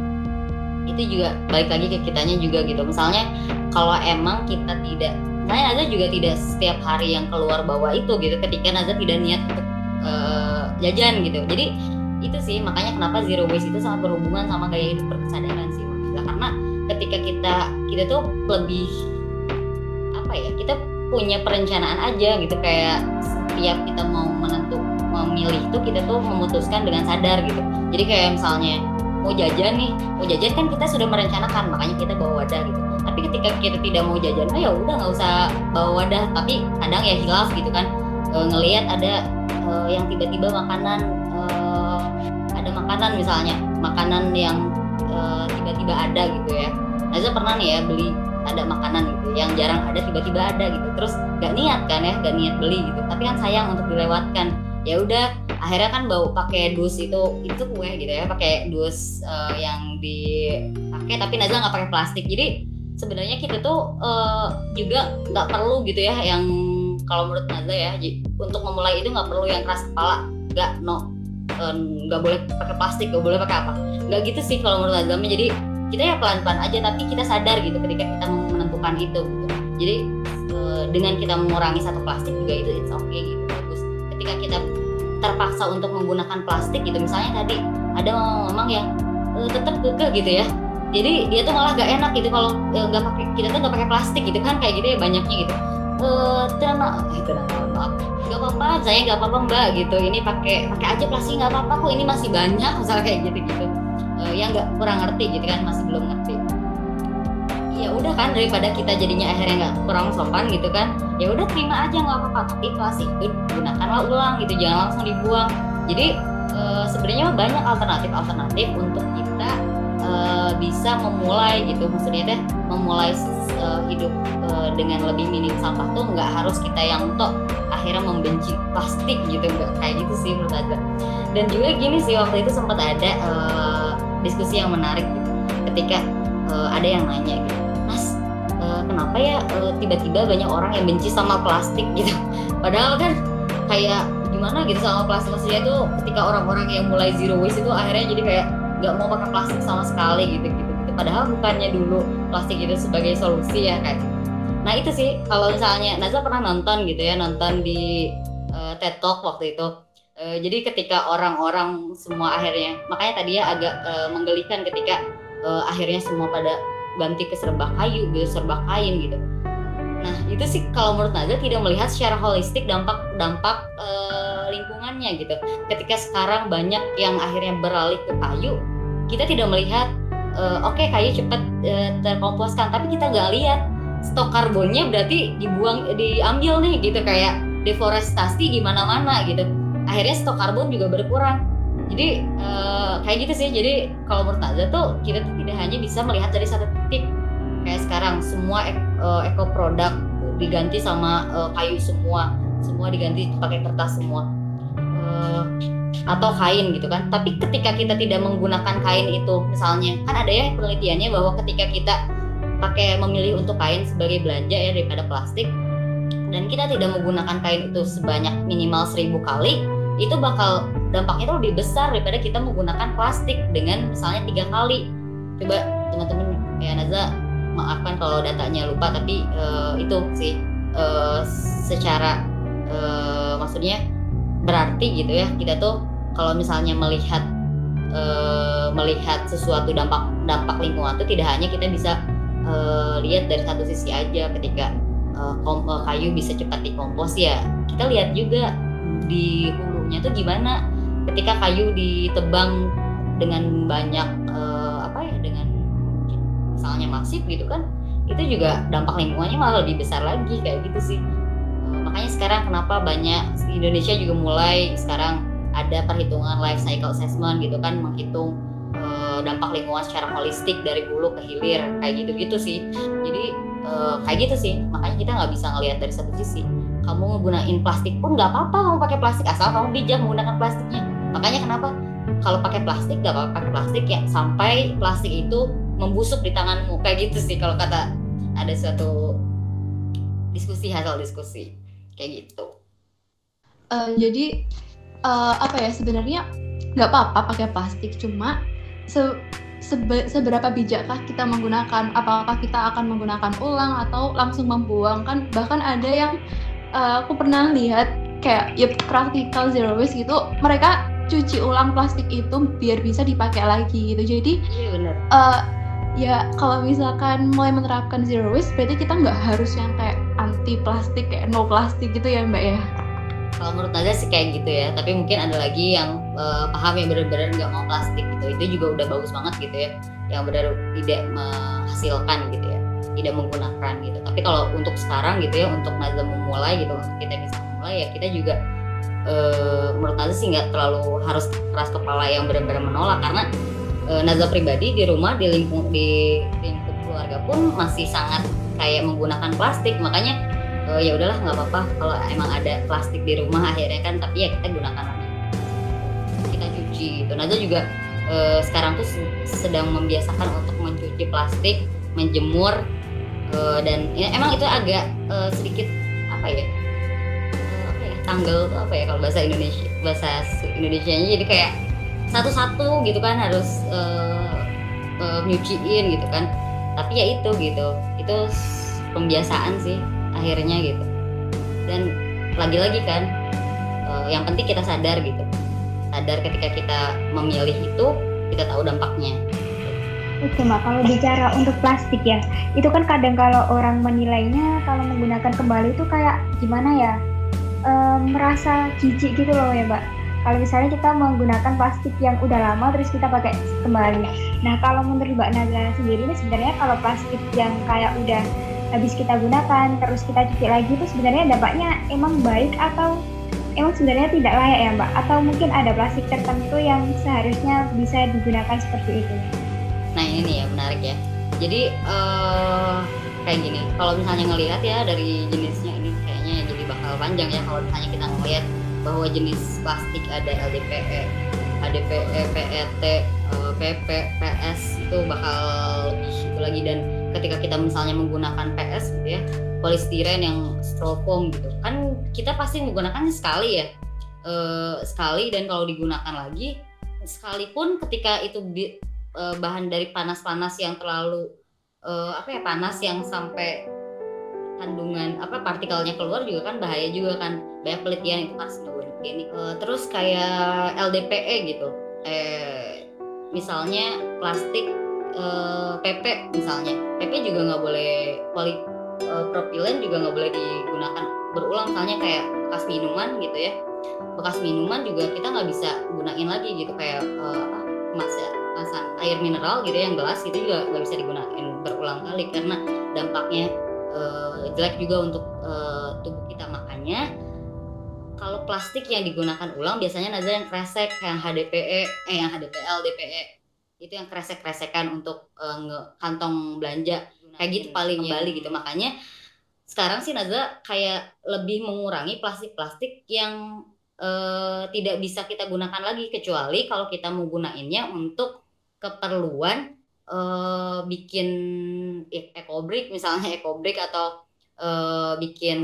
itu juga balik lagi ke kitanya juga gitu. Misalnya kalau emang kita tidak saya Naza juga tidak setiap hari yang keluar bawa itu gitu ketika Naza tidak niat untuk uh, jajan gitu. Jadi itu sih makanya kenapa zero waste itu sangat berhubungan sama gaya hidup berkesadaran sih maksudnya karena ketika kita kita tuh lebih apa ya kita punya perencanaan aja gitu. Kayak setiap kita mau menentu memilih itu kita tuh memutuskan dengan sadar gitu. Jadi kayak misalnya mau jajan nih mau jajan kan kita sudah merencanakan makanya kita bawa wadah gitu. Tapi ketika kita tidak mau jajan oh ya udah nggak usah bawa wadah. Tapi kadang ya hilaf gitu kan e, ngelihat ada e, yang tiba-tiba makanan ada makanan misalnya makanan yang uh, tiba-tiba ada gitu ya. Naza pernah nih ya beli ada makanan gitu yang jarang ada tiba-tiba ada gitu. Terus gak niat kan ya gak niat beli gitu. Tapi kan sayang untuk dilewatkan ya udah akhirnya kan bau pakai dus itu itu kue gitu ya pakai dus uh, yang dipakai tapi Naza nggak pakai plastik. Jadi sebenarnya kita tuh uh, juga nggak perlu gitu ya yang kalau menurut Naza ya untuk memulai itu nggak perlu yang keras kepala nggak no eh, nggak uh, boleh pakai plastik nggak boleh pakai apa. Nggak gitu sih kalau menurut Naza jadi kita ya pelan-pelan aja tapi kita sadar gitu ketika kita menentukan itu gitu. Jadi uh, dengan kita mengurangi satu plastik juga itu it's okay gitu ketika kita terpaksa untuk menggunakan plastik gitu. Misalnya tadi ada ngomong yang uh, tetap kekeh gitu ya. Jadi dia tuh malah gak enak gitu kalau eh, nggak pakai kita tuh nggak pakai plastik gitu kan kayak gitu ya banyaknya gitu. Eh tenang eh tenang maaf. Nggak apa-apa saya nggak apa-apa mbak gitu. Ini pakai pakai aja plastik nggak apa-apa kok ini masih banyak misalnya kayak gitu gitu uh, yang nggak kurang ngerti gitu kan masih belum ngerti ya udah kan daripada kita jadinya akhirnya nggak kurang sopan gitu kan ya udah terima aja nggak apa-apa. Tapi plastik itu gunakanlah ulang gitu jangan langsung dibuang. Jadi e, sebenarnya banyak alternatif-alternatif untuk kita e, bisa memulai gitu. Maksudnya teh memulai e, hidup e, dengan lebih minim sampah tuh nggak harus kita yang tok akhirnya membenci plastik gitu. Nggak kayak gitu sih menurut aku. Dan juga gini sih waktu itu sempat ada e, diskusi yang menarik gitu. Ketika e, ada yang nanya gitu kenapa ya tiba tiba-tiba banyak orang yang benci sama plastik gitu. Padahal kan kayak gimana gitu sama plastik maksudnya itu ketika orang-orang yang mulai zero waste itu akhirnya jadi kayak nggak mau pakai plastik sama sekali gitu gitu gitu. Padahal bukannya dulu plastik itu sebagai solusi ya kayak. Nah itu sih kalau misalnya Naza pernah nonton gitu ya nonton di uh, TED Talk waktu itu. Uh, jadi ketika orang-orang semua akhirnya makanya tadi ya agak uh, menggelikan ketika uh, akhirnya semua pada ganti ke serba kayu ke serba kain gitu. Nah itu sih kalau menurut Naza tidak melihat secara holistik dampak dampak e, lingkungannya gitu. Ketika sekarang banyak yang akhirnya beralih ke kayu kita tidak melihat e, oke okay, kayu cepat e, terkomposkan tapi kita nggak lihat stok karbonnya berarti dibuang diambil nih gitu kayak deforestasi gimana mana gitu. Akhirnya stok karbon juga berkurang. Jadi uh, kayak gitu sih. Jadi kalau menurut Naza tuh kita tuh tidak hanya bisa melihat dari satu kayak sekarang semua eco produk diganti sama uh, kayu semua. Semua diganti pakai kertas semua. Uh, atau kain gitu kan. Tapi ketika kita tidak menggunakan kain itu misalnya kan ada ya penelitiannya bahwa ketika kita pakai memilih untuk kain sebagai belanja ya daripada plastik dan kita tidak menggunakan kain itu sebanyak minimal seribu kali itu bakal dampaknya itu lebih besar daripada kita menggunakan plastik dengan misalnya tiga kali. Coba teman-teman ya Naza maafkan kalau datanya lupa tapi uh, itu sih uh, secara uh, maksudnya berarti gitu ya kita tuh kalau misalnya melihat uh, melihat sesuatu dampak dampak lingkungan itu tidak hanya kita bisa uh, lihat dari satu sisi aja ketika uh, kayu bisa cepat dikompos ya kita lihat juga di hulunya tuh gimana ketika kayu ditebang dengan banyak uh, misalnya masif gitu kan itu juga dampak lingkungannya malah lebih besar lagi kayak gitu sih. Uh, makanya sekarang kenapa banyak Indonesia juga mulai sekarang ada perhitungan life cycle assessment gitu kan menghitung uh, dampak lingkungan secara holistik dari hulu ke hilir kayak gitu gitu sih. Jadi uh, kayak gitu sih. Makanya kita nggak bisa ngelihat dari satu sisi. Kamu menggunakan plastik pun nggak apa-apa kamu pakai plastik asal kamu bijak menggunakan plastiknya. Makanya kenapa? Kalau pakai plastik nggak apa pakai plastik ya. Sampai plastik itu membusuk di tanganmu. Kayak gitu sih kalau kata ada suatu diskusi hasil diskusi. Kayak gitu. Uh, jadi uh, apa ya sebenarnya nggak apa-apa pakai plastik cuma se sebe seberapa bijakkah kita menggunakan apakah kita akan menggunakan ulang atau langsung membuang? Kan bahkan ada yang uh, aku pernah lihat kayak ya practical zero waste gitu mereka cuci ulang plastik itu biar bisa dipakai lagi gitu. Jadi iya benar. uh, ya kalau misalkan mulai menerapkan zero waste berarti kita nggak harus yang kayak anti plastik kayak no plastik gitu ya mbak ya? Kalau menurut Naza sih kayak gitu ya tapi mungkin ada lagi yang uh, paham yang benar-benar nggak mau plastik gitu. Itu juga udah bagus banget gitu ya yang benar tidak menghasilkan gitu ya tidak menggunakan gitu. Tapi kalau untuk sekarang gitu ya untuk Naza memulai gitu untuk kita bisa memulai ya kita juga uh, menurut Naza sih nggak terlalu harus keras kepala yang benar-benar menolak. Karena uh, Nazla pribadi di rumah di lingkung di lingkup keluarga pun masih sangat kayak menggunakan plastik. Makanya uh, ya udahlah nggak apa-apa kalau emang ada plastik di rumah akhirnya kan tapi ya kita gunakan lagi kita cuci. Itu Nazla juga uh, sekarang tuh sedang membiasakan untuk mencuci plastik menjemur uh, dan ya, emang itu agak uh, sedikit apa ya ya tanggal apa ya kalau bahasa Indonesia bahasa Indonesia nya jadi kayak satu-satu gitu kan harus uh, uh, nyuciin gitu kan. Tapi ya itu gitu itu pembiasaan sih akhirnya gitu. Dan lagi-lagi kan uh, yang penting kita sadar gitu. Sadar ketika kita memilih itu kita tahu dampaknya. Oke mbak, kalau bicara untuk plastik ya, itu kan kadang kalau orang menilainya kalau menggunakan kembali itu kayak gimana ya, e, merasa jijik gitu loh ya mbak kalau misalnya kita menggunakan plastik yang udah lama terus kita pakai kembali. Nah kalau menurut Mbak Naga sendiri ini sebenarnya kalau plastik yang kayak udah habis kita gunakan terus kita cuci lagi itu sebenarnya dampaknya emang baik atau emang sebenarnya tidak layak ya Mbak? Atau mungkin ada plastik tertentu yang seharusnya bisa digunakan seperti itu? Nah ini nih ya menarik ya. Jadi uh, kayak gini, kalau misalnya ngelihat ya dari jenisnya ini kayaknya jadi bakal panjang ya kalau misalnya kita ngelihat bahwa jenis plastik ada LDPE, ADPE, PET, PP, PS itu bakal lebih itu lagi. Dan ketika kita misalnya menggunakan PS gitu ya polistiren yang styrofoam gitu kan kita pasti menggunakannya sekali ya. E, sekali dan kalau digunakan lagi sekalipun ketika itu di, e, bahan dari panas-panas yang terlalu e, apa ya panas yang sampai kandungan apa partikelnya keluar juga kan bahaya juga kan banyak penelitian itu karsinogenik ini uh, terus kayak LDPE gitu. Eh misalnya plastik uh, PP misalnya. PP juga nggak boleh poli uh, propilen juga nggak boleh digunakan berulang. Misalnya kayak bekas minuman gitu ya. Bekas minuman juga kita nggak bisa gunain lagi gitu. Kayak apa kemasan air mineral gitu ya, yang gelas itu juga nggak bisa digunakan berulang kali. Karena dampaknya uh, jelek juga untuk uh, tubuh kita. Makanya kalau plastik yang digunakan ulang biasanya ada yang kresek yang HDPE eh yang HDPL DPE itu yang kresek-kresekan untuk uh, kantong belanja. Kayak gitu paling kembali gitu. Makanya sekarang sih Nazla kayak lebih mengurangi plastik-plastik yang uh, tidak bisa kita gunakan lagi. Kecuali kalau kita mau gunainnya untuk keperluan uh, bikin ekobrik misalnya ekobrik atau uh, bikin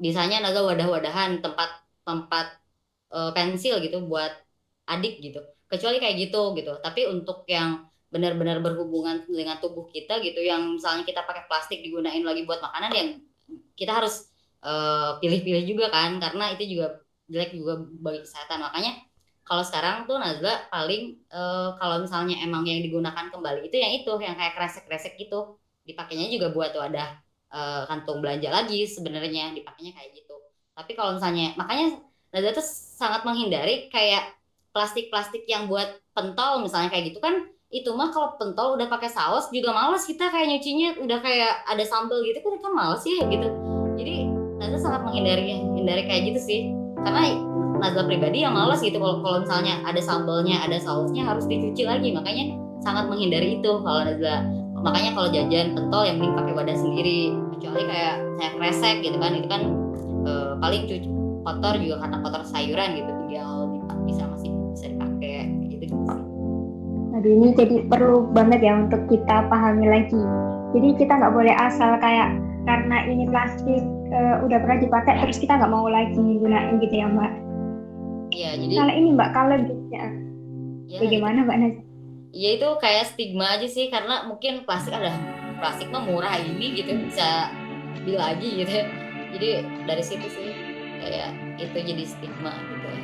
misalnya naga wadah-wadahan tempat tempat uh, pensil gitu buat adik gitu. Kecuali kayak gitu gitu. Tapi untuk yang benar-benar berhubungan dengan tubuh kita gitu yang misalnya kita pakai plastik digunain lagi buat makanan yang kita harus pilih-pilih uh, juga kan karena itu juga jelek juga bagi kesehatan. Makanya kalau sekarang tuh Nazla paling uh, kalau misalnya emang yang digunakan kembali itu yang itu yang kayak kresek-kresek gitu. Dipakainya juga buat wadah uh, kantung belanja lagi sebenarnya dipakainya kayak gitu tapi kalau misalnya makanya Nazla tuh sangat menghindari kayak plastik-plastik yang buat pentol misalnya kayak gitu kan itu mah kalau pentol udah pakai saus juga males kita kayak nyucinya udah kayak ada sambal gitu kan kan males ya gitu. Jadi Nazla sangat menghindari hindari kayak gitu sih. Karena Nazla pribadi yang malas gitu kalau kalau misalnya ada sambalnya ada sausnya harus dicuci lagi. Makanya sangat menghindari itu kalau Nazla makanya kalau jajan pentol yang penting pakai wadah sendiri kecuali kayak saya kresek gitu kan itu kan paling cuci kotor juga karena kotor sayuran gitu tinggal bisa masih bisa dipakai gitu gitu sih. Aduh ini jadi perlu banget ya untuk kita pahami lagi. Jadi kita nggak boleh asal kayak karena ini plastik uh, udah pernah dipakai terus kita nggak mau lagi gunain gitu ya mbak. Iya, jadi kalau ini Mbak, kalau ya, ya bagaimana Mbak Naz? Ya itu kayak stigma aja sih karena mungkin plastik ada plastik mah murah ini gitu bisa beli lagi gitu. Jadi dari situ sih kayak itu jadi stigma gitu ya.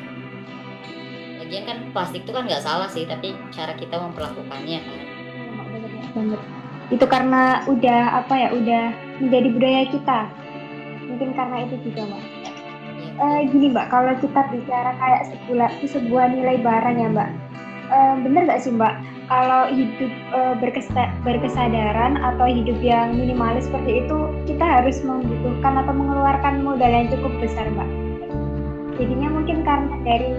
Lagian kan plastik itu kan nggak salah sih, tapi cara kita memperlakukannya kan. Itu karena udah apa ya, udah menjadi budaya kita. Mungkin karena itu juga, Mbak uh, gini mbak kalau kita bicara kayak sebuah sebuah nilai barang ya mbak uh, bener nggak sih mbak kalau hidup berkesa berkesadaran atau hidup yang minimalis seperti itu kita harus membutuhkan atau mengeluarkan modal yang cukup besar mbak. Jadinya mungkin karena dari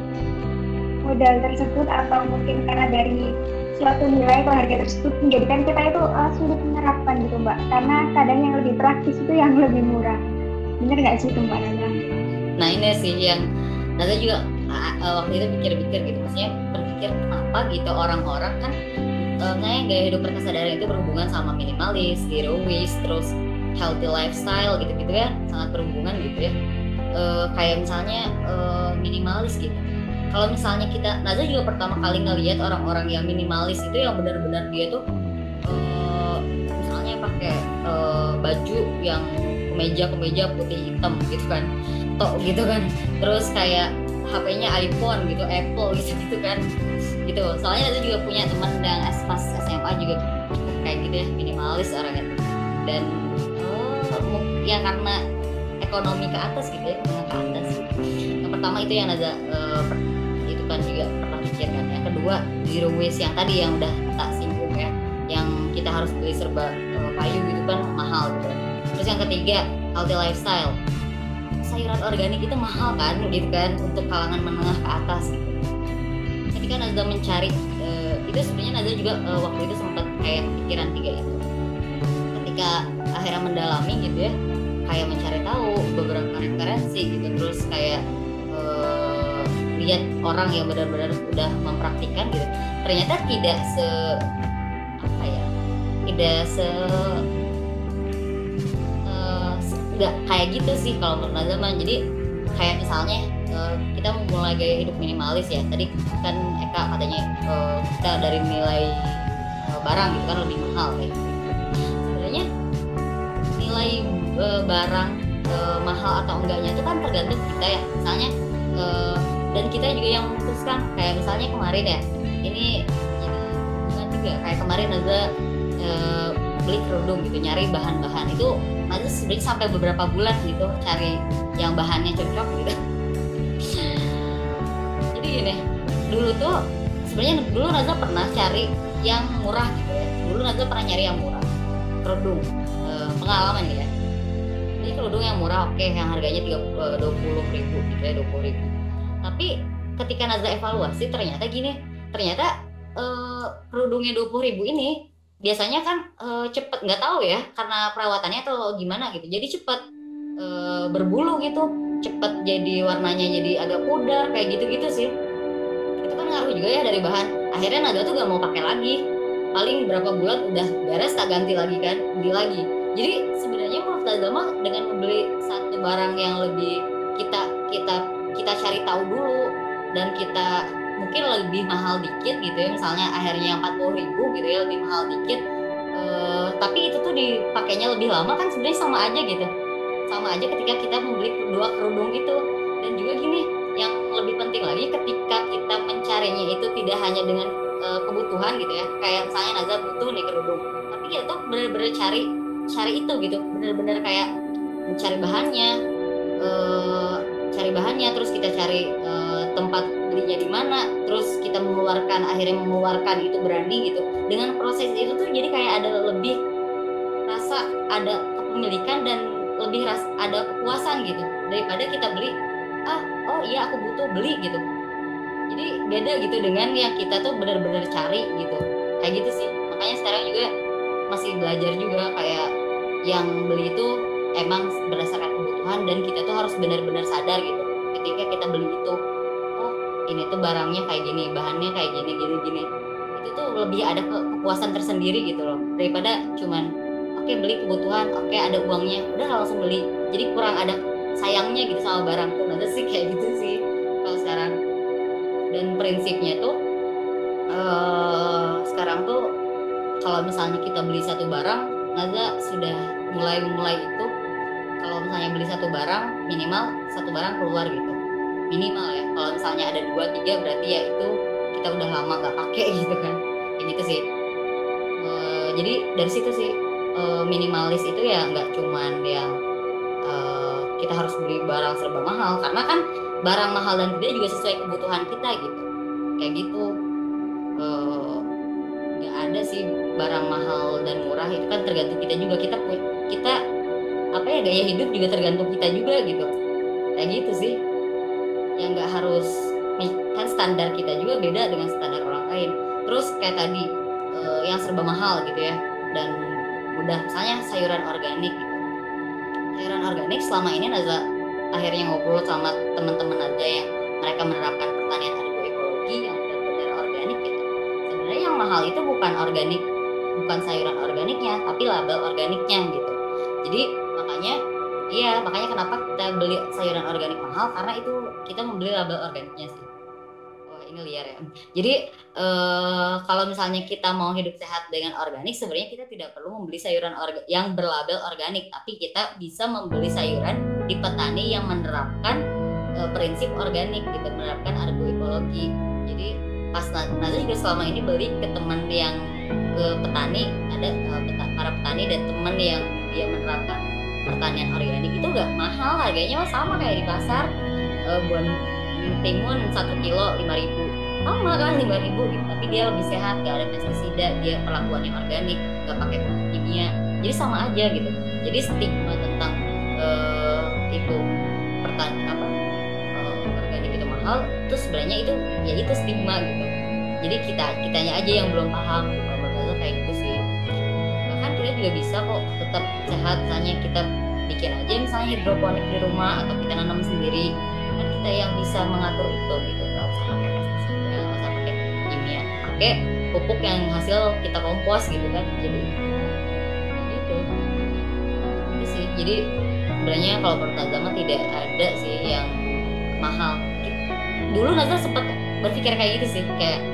modal tersebut atau mungkin karena dari suatu nilai atau harga tersebut menjadikan kita itu uh, sulit menerapkan gitu mbak. Karena kadang yang lebih praktis itu yang lebih murah. Bener nggak sih itu mbak Nana? Nah ini sih yang Nana juga uh, waktu itu pikir-pikir gitu maksudnya berpikir kenapa gitu orang-orang kan uh, kayaknya gaya hidup berkesadaran itu berhubungan sama minimalis, zero waste, terus healthy lifestyle gitu-gitu ya sangat berhubungan gitu ya. Uh, kayak misalnya uh, minimalis gitu. Kalau misalnya kita Naza juga pertama kali ngelihat orang-orang yang minimalis itu yang benar-benar dia tuh uh, misalnya pakai uh, baju yang kemeja kemeja putih hitam gitu kan tok gitu kan. Terus kayak HP-nya iPhone gitu Apple gitu gitu kan. Gitu. Soalnya Naza juga punya teman yang pas SMA juga kayak gitu ya minimalis orangnya. Dan ya karena ekonomi ke atas gitu ya ke atas. Yang pertama itu yang ada uh, itu kan juga pernah pikirkan yang kedua zero waste yang tadi yang udah tak singgung ya yang kita harus beli serba uh, kayu gitu kan mahal gitu. Terus yang ketiga healthy lifestyle sayuran organik itu mahal kan gitu kan untuk kalangan menengah ke atas. Gitu ketika Nazda mencari uh, itu sebenarnya Nazda juga uh, waktu itu sempat kayak pikiran tiga itu. Ketika akhirnya mendalami gitu ya kayak mencari tahu beberapa referensi gitu terus kayak uh, lihat orang yang benar-benar sudah mempraktikkan gitu. Ternyata tidak se apa ya tidak se nggak kayak gitu sih kalau menurut zaman jadi kayak misalnya uh, kita memulai gaya hidup minimalis ya. Tadi kan Eka katanya uh, kita dari nilai uh, barang gitu kan lebih mahal ya. Sebenarnya nilai barang mahal atau enggaknya itu kan tergantung kita ya. Misalnya dan kita juga yang memutuskan. Kayak misalnya kemarin ya ini juga kayak kemarin ada beli kerudung gitu nyari bahan-bahan. Itu nanti sebenarnya sampai beberapa bulan gitu cari yang bahannya cocok gitu. Jadi gini dulu tuh sebenarnya dulu Naza pernah cari yang murah gitu ya. Dulu Naza pernah nyari yang murah. Kerudung e, pengalaman ya. Ini kerudung yang murah oke okay, yang harganya eh, dua puluh ribu gitu ya dua puluh ribu. Tapi ketika Nazla evaluasi ternyata gini ternyata uh, kerudungnya dua puluh ribu ini biasanya kan uh, cepet nggak tahu ya karena perawatannya atau gimana gitu. Jadi cepet uh, berbulu gitu. Cepet jadi warnanya jadi agak pudar kayak gitu gitu sih. Itu kan ngaruh juga ya dari bahan. Akhirnya Nazla tuh gak mau pakai lagi. Paling berapa bulan udah beres tak ganti lagi kan beli lagi. Jadi sebenarnya multazama dengan membeli satu barang yang lebih kita kita kita cari tahu dulu dan kita mungkin lebih mahal dikit gitu ya. Misalnya akhirnya yang 40 ribu gitu ya lebih mahal dikit. Uh, tapi itu tuh dipakainya lebih lama kan sebenarnya sama aja gitu. Sama aja ketika kita membeli dua kerudung itu. Dan juga gini yang lebih penting lagi ketika kita mencarinya itu tidak hanya dengan uh, kebutuhan gitu ya. Kayak misalnya Nazar butuh nih kerudung. Tapi kita tuh bener-bener cari cari itu gitu. Bener-bener kayak mencari bahannya uh, cari bahannya terus kita cari uh, tempat belinya di mana terus kita mengeluarkan akhirnya mengeluarkan itu berani gitu. Dengan proses itu tuh jadi kayak ada lebih rasa ada kepemilikan dan lebih ras ada kepuasan gitu. Daripada kita beli ah oh iya aku butuh beli gitu. Jadi beda gitu dengan yang kita tuh benar-benar cari gitu. Kayak gitu sih. Makanya sekarang juga masih belajar juga kayak yang beli itu emang berdasarkan kebutuhan dan kita tuh harus benar-benar sadar gitu ketika kita beli itu ini tuh barangnya kayak gini bahannya kayak gini gini gini. Itu tuh lebih ada ke kepuasan tersendiri gitu loh. Daripada cuman oke okay, beli kebutuhan oke okay, ada uangnya udah langsung beli. Jadi kurang ada sayangnya gitu sama barang tuh. Nanti sih kayak gitu sih kalau sekarang. Dan prinsipnya tuh uh, sekarang tuh kalau misalnya kita beli satu barang Naza sudah mulai mulai itu kalau misalnya beli satu barang minimal satu barang keluar gitu minimal ya. Kalau misalnya ada dua tiga berarti ya itu kita udah lama nggak pakai gitu kan. Kayak gitu sih. E, jadi dari situ sih e, minimalis itu ya nggak cuman yang e, kita harus beli barang serba mahal. Karena kan barang mahal dan tidak juga sesuai kebutuhan kita gitu. Kayak gitu. E, ada sih barang mahal dan murah itu kan tergantung kita juga. Kita kita apa ya gaya hidup juga tergantung kita juga gitu. Kayak gitu sih yang nggak harus kan standar kita juga beda dengan standar orang lain. Terus kayak tadi uh, yang serba mahal gitu ya dan mudah. Misalnya sayuran organik gitu. Sayuran organik selama ini Naza akhirnya ngobrol sama teman-teman aja yang mereka menerapkan pertanian agroekologi yang benar-benar organik gitu. Sebenarnya yang mahal itu bukan organik bukan sayuran organiknya tapi label organiknya gitu. Jadi makanya iya makanya kenapa kita beli sayuran organik mahal? Karena itu kita membeli label organiknya sih. Ini liar ya. Jadi uh, kalau misalnya kita mau hidup sehat dengan organik, sebenarnya kita tidak perlu membeli sayuran yang berlabel organik, tapi kita bisa membeli sayuran di petani yang menerapkan uh, prinsip organik, gitu, menerapkan agroekologi. Jadi pas Naza juga selama ini beli ke teman yang ke petani, ada uh, para petani dan teman yang dia menerapkan pertanian organik itu gak mahal harganya sama kayak di pasar. Uh, buat timun satu kilo lima ribu. Sama kan lima ribu gitu. Tapi dia lebih sehat gak ada pestisida. Dia perlakuannya organik gak pakai pupuk kimia. Jadi sama aja gitu. Jadi stigma tentang uh, itu pertan apa uh, organik itu mahal. Terus sebenarnya itu ya itu stigma gitu. Jadi kita kitanya aja yang belum paham kita juga bisa kok tetap sehat. Misalnya kita bikin aja misalnya hidroponik di rumah atau kita nanam sendiri kan kita yang bisa mengatur itu gitu. Nggak usah pakai pestisida nggak usah pakai kimia. Pakai pupuk yang hasil kita kompos gitu kan. Jadi gitu. Itu sih. Jadi sebenarnya kalau pertama tidak ada sih yang mahal. Dulu Nazar sempat berpikir kayak gitu sih. Kayak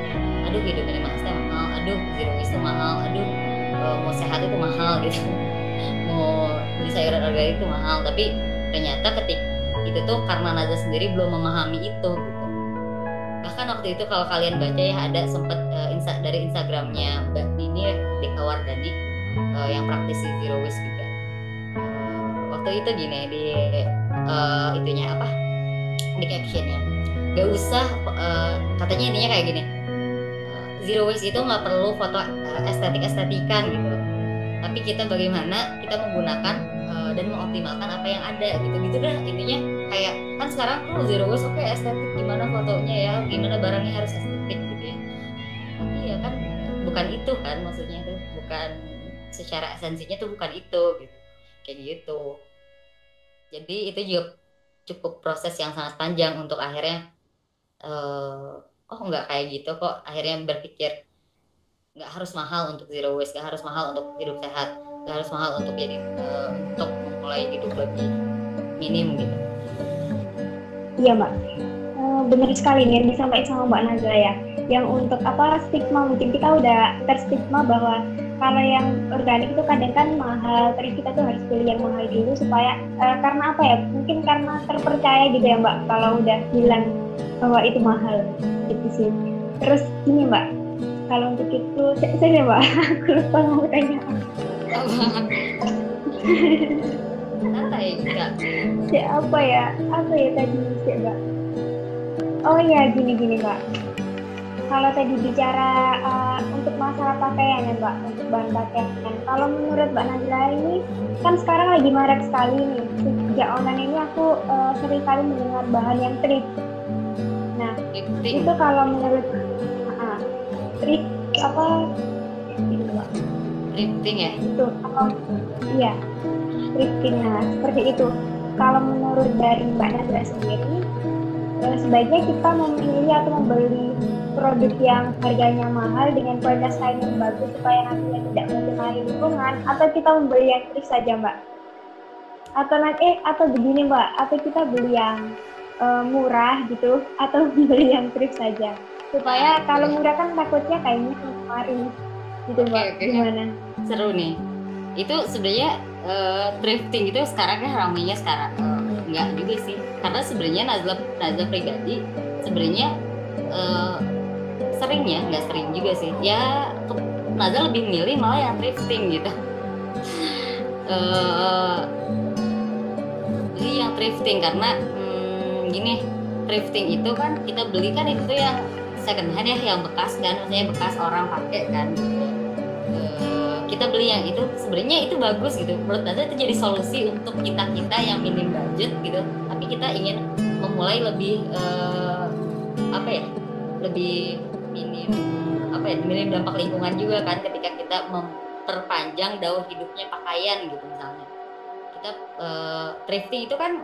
aduh hidup mahal. Aduh zero waste mahal. Aduh mau sehat itu mahal gitu. Mau beli sayuran organik itu mahal tapi ternyata ketika itu tuh karena Naza sendiri belum memahami itu gitu. Bahkan waktu itu kalau kalian baca ya ada sempet uh, insta dari Instagramnya Mbak Nini ya Deka Wardani uh, yang praktisi zero waste juga. Uh, waktu itu gini di uh, itunya apa? Di captionnya. Gak usah uh, katanya intinya kayak gini zero waste itu nggak perlu foto uh, estetik estetikan gitu. Tapi kita bagaimana kita menggunakan dan mengoptimalkan apa yang ada gitu. Gitu dah intinya. Kayak kan sekarang tuh zero waste oke okay, estetik. Gimana fotonya ya? Gimana barangnya harus estetik gitu ya? Tapi ya kan bukan itu kan maksudnya itu bukan secara esensinya tuh bukan itu gitu. Kayak gitu. Jadi itu juga cukup proses yang sangat panjang untuk akhirnya uh, oh nggak kayak gitu kok. Akhirnya berpikir nggak harus mahal untuk zero waste nggak harus mahal untuk hidup sehat nggak harus mahal untuk jadi uh, untuk mulai hidup lebih minim gitu. Iya mbak. Uh, benar sekali nih yang disampaikan sama mbak Nazla ya. Yang untuk apa stigma mungkin kita udah terstigma bahwa kalau yang organik itu kadang kan mahal. Terus kita tuh harus beli yang mahal dulu supaya uh, karena apa ya? Mungkin karena terpercaya gitu ya mbak kalau udah bilang bahwa itu mahal gitu sih. Terus ini mbak kalau untuk itu saya mbak. Aku lupa mau tanya ya apa ya? Apa ya tadi sih mbak? Oh ya gini gini mbak kalau tadi bicara uh, untuk masalah pakaian ya mbak untuk bahan pakaian. Kalau menurut mbak Najla ini kan sekarang lagi marak sekali nih. Sejak online ini aku uh, sering kali mendengar bahan yang thrift nah itu kalau menurut uh, thrift apa? Thrifting ya? Itu kalau iya thrifting. Nah seperti itu. Kalau menurut dari mbak Nazra sendiri eh, sebaiknya kita memilih atau membeli produk yang harganya mahal dengan kualitas lain yang bagus supaya nantinya tidak mencemari lingkungan atau kita membeli yang thrift saja mbak? Atau nanti eh, atau begini mbak atau kita beli yang uh, murah gitu atau beli yang thrift saja? Supaya kalau murah kan takutnya kayaknya kemarin gitu mbak. Okay, okay. gimana? Seru nih. Itu sebenarnya uh, thrifting itu sekarang kan ramainya sekarang. Uh, enggak juga sih. Karena sebenarnya Nazla Nazla pribadi sebenarnya uh, seringnya nggak sering juga sih. Ya Nazla lebih milih malah yang thrifting gitu. Uh, yang thrifting karena hmm, gini thrifting itu kan kita beli kan itu yang second hand ya yang bekas kan maksudnya bekas orang pakai kan. Kita beli yang itu sebenarnya itu bagus gitu. Menurut Naza itu jadi solusi untuk kita kita yang minim budget gitu. Tapi kita ingin memulai lebih uh, apa ya lebih minim apa ya minim dampak lingkungan juga kan ketika kita memperpanjang daur hidupnya pakaian gitu misalnya. Kita uh, thrifting itu kan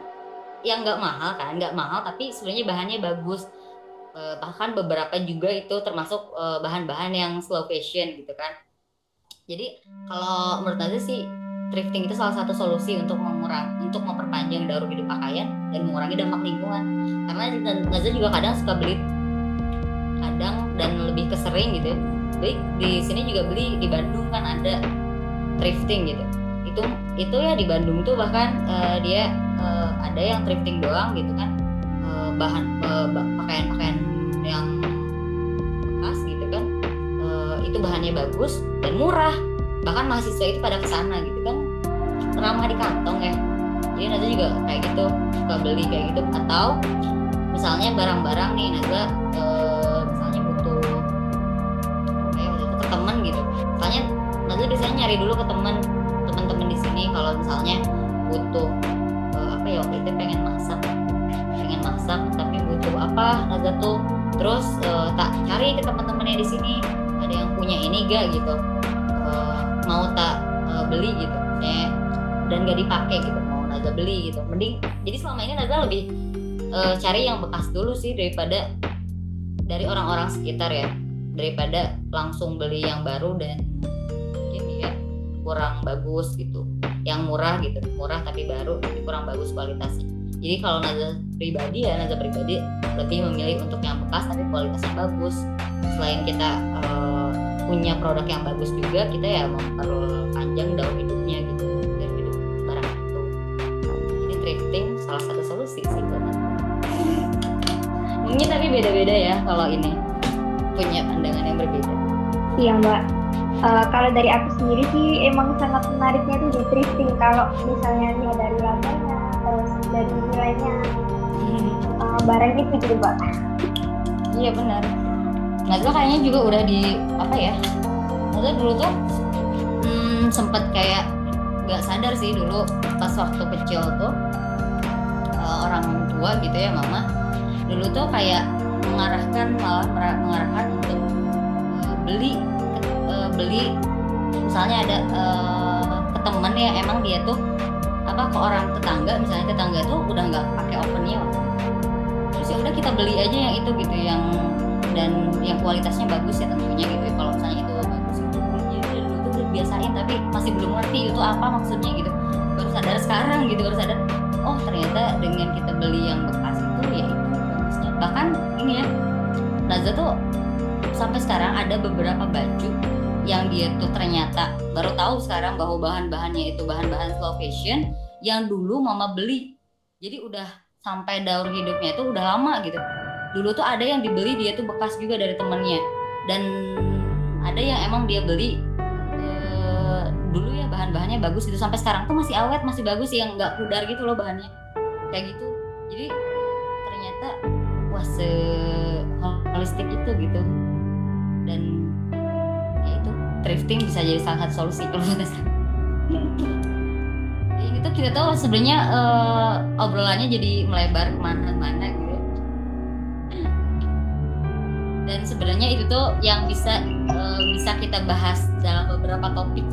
yang nggak mahal kan nggak mahal tapi sebenarnya bahannya bagus. Uh, bahkan beberapa juga itu termasuk bahan bahan-bahan yang slow fashion gitu kan. Jadi kalau menurut Naza sih thrifting itu salah satu solusi untuk mengurang untuk memperpanjang daur hidup pakaian dan mengurangi dampak lingkungan. Karena Naza juga kadang suka beli kadang dan lebih kesering gitu. Beli di sini juga beli di Bandung kan ada thrifting gitu. Itu itu ya di Bandung tuh bahkan uh, dia uh, ada yang thrifting doang gitu kan. Uh, bahan uh, pakaian-pakaian yang bekas gitu kan. Uh, itu bahannya bagus dan murah. Bahkan mahasiswa itu pada ke sana gitu kan. Ramah di kantong ya. Jadi Naza juga kayak gitu suka beli kayak gitu. Atau misalnya barang-barang nih Naza e, nyari dulu ke temen teman-teman di sini kalau misalnya butuh e, apa ya waktu itu pengen masak pengen masak tapi butuh apa Naza tuh terus e, tak cari ke teman-temannya di sini ada yang punya ini gak gitu mau tak uh, beli gitu ya dan gak dipakai gitu mau Naza beli gitu mending jadi selama ini Naza lebih uh, cari yang bekas dulu sih daripada dari orang-orang sekitar ya daripada langsung beli yang baru dan kurang bagus gitu. Yang murah gitu murah tapi baru tapi kurang bagus kualitasnya. Jadi kalau Naza pribadi ya Naza pribadi lebih memilih untuk yang bekas tapi kualitasnya bagus. Selain kita uh, punya produk yang bagus juga kita ya memperpanjang daun hidupnya gitu daun hidup barang itu. Jadi thrifting salah satu solusi sih mungkin tapi beda-beda ya kalau ini punya pandangan yang berbeda. Iya mbak uh, kalau dari aku sendiri sih emang sangat menariknya tuh di thrifting kalau misalnya nih dari labelnya terus dari nilainya hmm. uh, barangnya itu juga mbak iya benar Nah itu kayaknya juga udah di apa ya? Maksudnya dulu tuh hmm, sempet kayak nggak sadar sih dulu pas waktu kecil tuh uh, orang tua gitu ya mama dulu tuh kayak mengarahkan malah mengarahkan untuk beli beli. Misalnya ada uh, ke temen ya emang dia tuh apa ke orang tetangga misalnya tetangga tuh udah nggak pakai ovennya. Terus ya udah kita beli aja yang itu gitu yang dan yang kualitasnya bagus ya tentunya gitu ya. Kalau misalnya itu bagus itu ya dulu tuh udah biasain tapi masih belum ngerti itu apa maksudnya gitu. Baru sadar sekarang gitu baru sadar oh ternyata dengan kita beli yang bekas itu ya itu bagusnya. Bahkan ini ya Naza tuh sampai sekarang ada beberapa baju yang dia tuh ternyata baru tahu sekarang bahwa bahan-bahannya itu bahan-bahan slow fashion yang dulu mama beli. Jadi udah sampai daur hidupnya itu udah lama gitu. Dulu tuh ada yang dibeli dia tuh bekas juga dari temennya. Dan ada yang emang dia beli uh, dulu ya bahan-bahannya bagus itu sampai sekarang tuh masih awet masih bagus yang nggak pudar gitu loh bahannya. Kayak gitu. Jadi ternyata wah se holistik itu gitu. Dan thrifting bisa jadi salah satu solusi kalau menurut saya. Ini tuh kita tuh sebenarnya uh, obrolannya jadi melebar ke mana-mana gitu. Dan sebenarnya itu tuh yang bisa uh, bisa kita bahas dalam beberapa topik.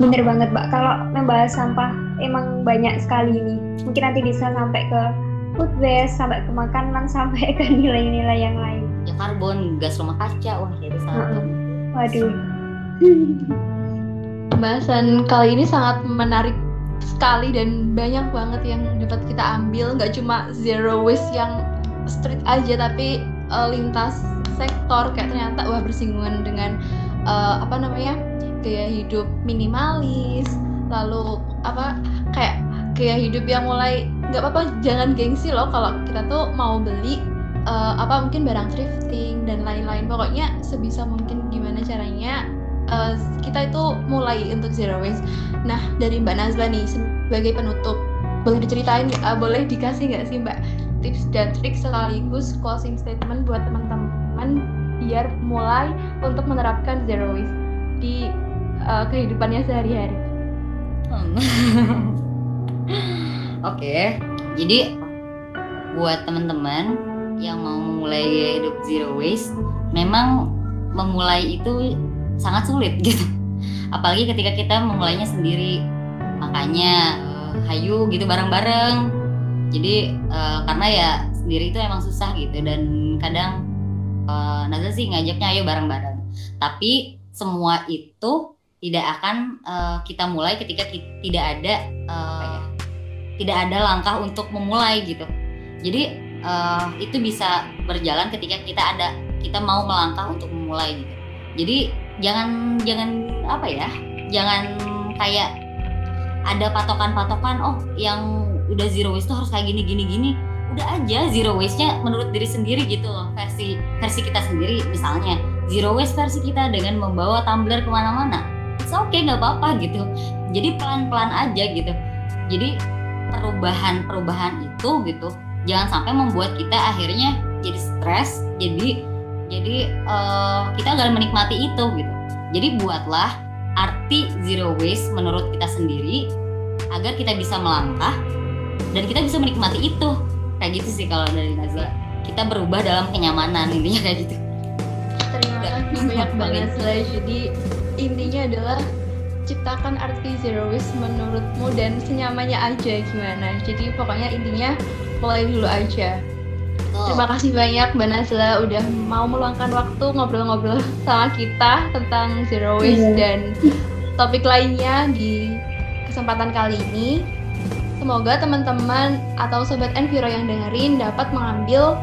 Bener banget mbak. Kalau membahas sampah emang banyak sekali ini. Mungkin nanti bisa sampai ke food waste sampai ke makanan sampai ke nilai-nilai yang lain ya karbon gas rumah kaca wah itu sangat uh waduh. Pembahasan kali ini sangat menarik sekali dan banyak banget yang dapat kita ambil. Nggak cuma zero waste yang street aja tapi uh, lintas sektor. Kayak ternyata wah bersinggungan dengan uh, apa namanya gaya hidup minimalis. Lalu apa kayak gaya hidup yang mulai nggak apa-apa jangan gengsi loh. Kalau kita tuh mau beli uh, apa mungkin barang thrifting dan lain-lain pokoknya sebisa mungkin gimana caranya uh, kita itu mulai untuk zero waste. Nah dari Mbak Nazla nih sebagai penutup boleh diceritain uh, boleh dikasih nggak sih Mbak tips dan trik sekaligus closing statement buat teman-teman biar mulai untuk menerapkan zero waste di uh, kehidupannya sehari-hari. Hmm. Oke, okay. jadi buat teman-teman yang mau memulai hidup zero waste memang memulai itu sangat sulit gitu. Apalagi ketika kita memulainya sendiri. Makanya uh, hayu gitu bareng-bareng. Jadi uh, karena ya sendiri itu emang susah gitu. Dan kadang uh, Nazar sih ngajaknya ayo bareng-bareng. Tapi semua itu tidak akan uh, kita mulai ketika kita, tidak ada uh, tidak ada langkah untuk memulai gitu. Jadi uh, itu bisa berjalan ketika kita ada kita mau melangkah untuk memulai gitu. Jadi jangan jangan apa ya jangan kayak ada patokan-patokan oh yang udah zero waste tuh harus kayak gini gini gini. Udah aja zero waste-nya menurut diri sendiri gitu loh versi versi kita sendiri. Misalnya zero waste versi kita dengan membawa tumbler ke mana-mana. It's okay nggak apa-apa gitu. Jadi pelan-pelan aja gitu. Jadi perubahan-perubahan itu gitu jangan sampai membuat kita akhirnya jadi stres jadi jadi uh, kita nggak menikmati itu gitu. Jadi buatlah arti zero waste menurut kita sendiri agar kita bisa melangkah dan kita bisa menikmati itu. Kayak gitu sih kalau dari Nazla. Kita berubah dalam kenyamanan intinya kayak gitu. Terima kasih banyak banget. Jadi intinya adalah ciptakan arti zero waste menurutmu dan senyamannya aja gimana. Jadi pokoknya intinya mulai dulu aja Terima kasih banyak Mbak Nazla udah mau meluangkan waktu ngobrol-ngobrol sama kita tentang zero waste yeah. dan topik lainnya di kesempatan kali ini. Semoga teman-teman atau sobat Enviro yang dengerin dapat mengambil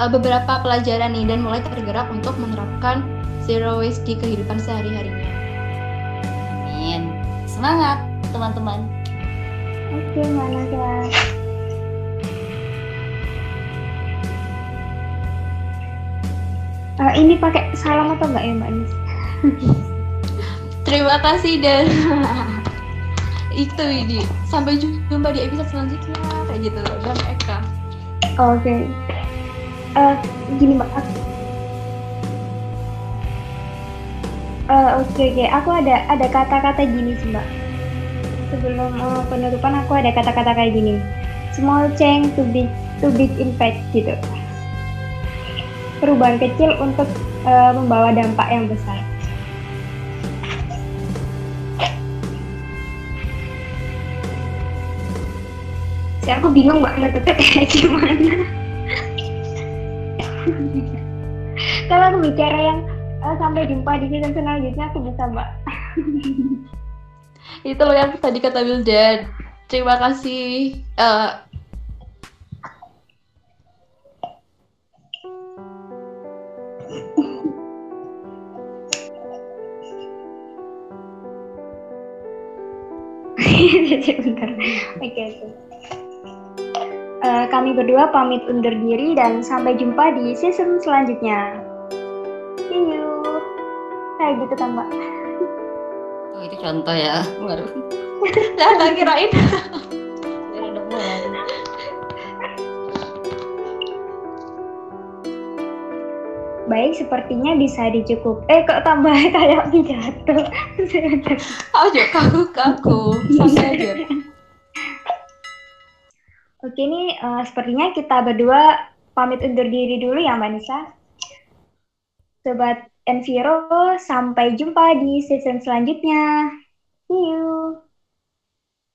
uh, beberapa pelajaran nih dan mulai tergerak untuk menerapkan zero waste di kehidupan sehari-harinya. Amin. Semangat teman-teman. Oke, okay, Mbak Uh, ini pakai salam atau enggak ya Mbak Nis? Terima kasih dan itu ini sampai jumpa di episode selanjutnya kayak gitu dan Eka. Oke. Okay. Uh, gini Mbak. Uh, Oke okay, oke, okay. aku ada ada kata-kata gini sih Mbak. Sebelum uh, penutupan aku ada kata-kata kayak gini. Small change to big to big impact gitu perubahan kecil untuk uh, membawa dampak yang besar. Si aku bingung mbak ngetutnya kayak gimana. Kalau aku bicara yang uh, sampai jumpa di season selanjutnya aku bisa mbak. Itu loh yang tadi kata Wildan. Terima kasih uh, Bentar. Oke, oke. Uh, kami berdua pamit undur diri dan sampai jumpa di season selanjutnya. See you. Kayak gitu kan, Mbak. Oh, itu contoh ya. Baru. Nah, kirain. baik sepertinya bisa dicukup. Eh kok tambah kayak pidato? Aja kaku kaku. Santai aja. Oke nih uh, sepertinya kita berdua pamit undur diri dulu ya mbak Nisa. Sobat Enviro sampai jumpa di season selanjutnya. See you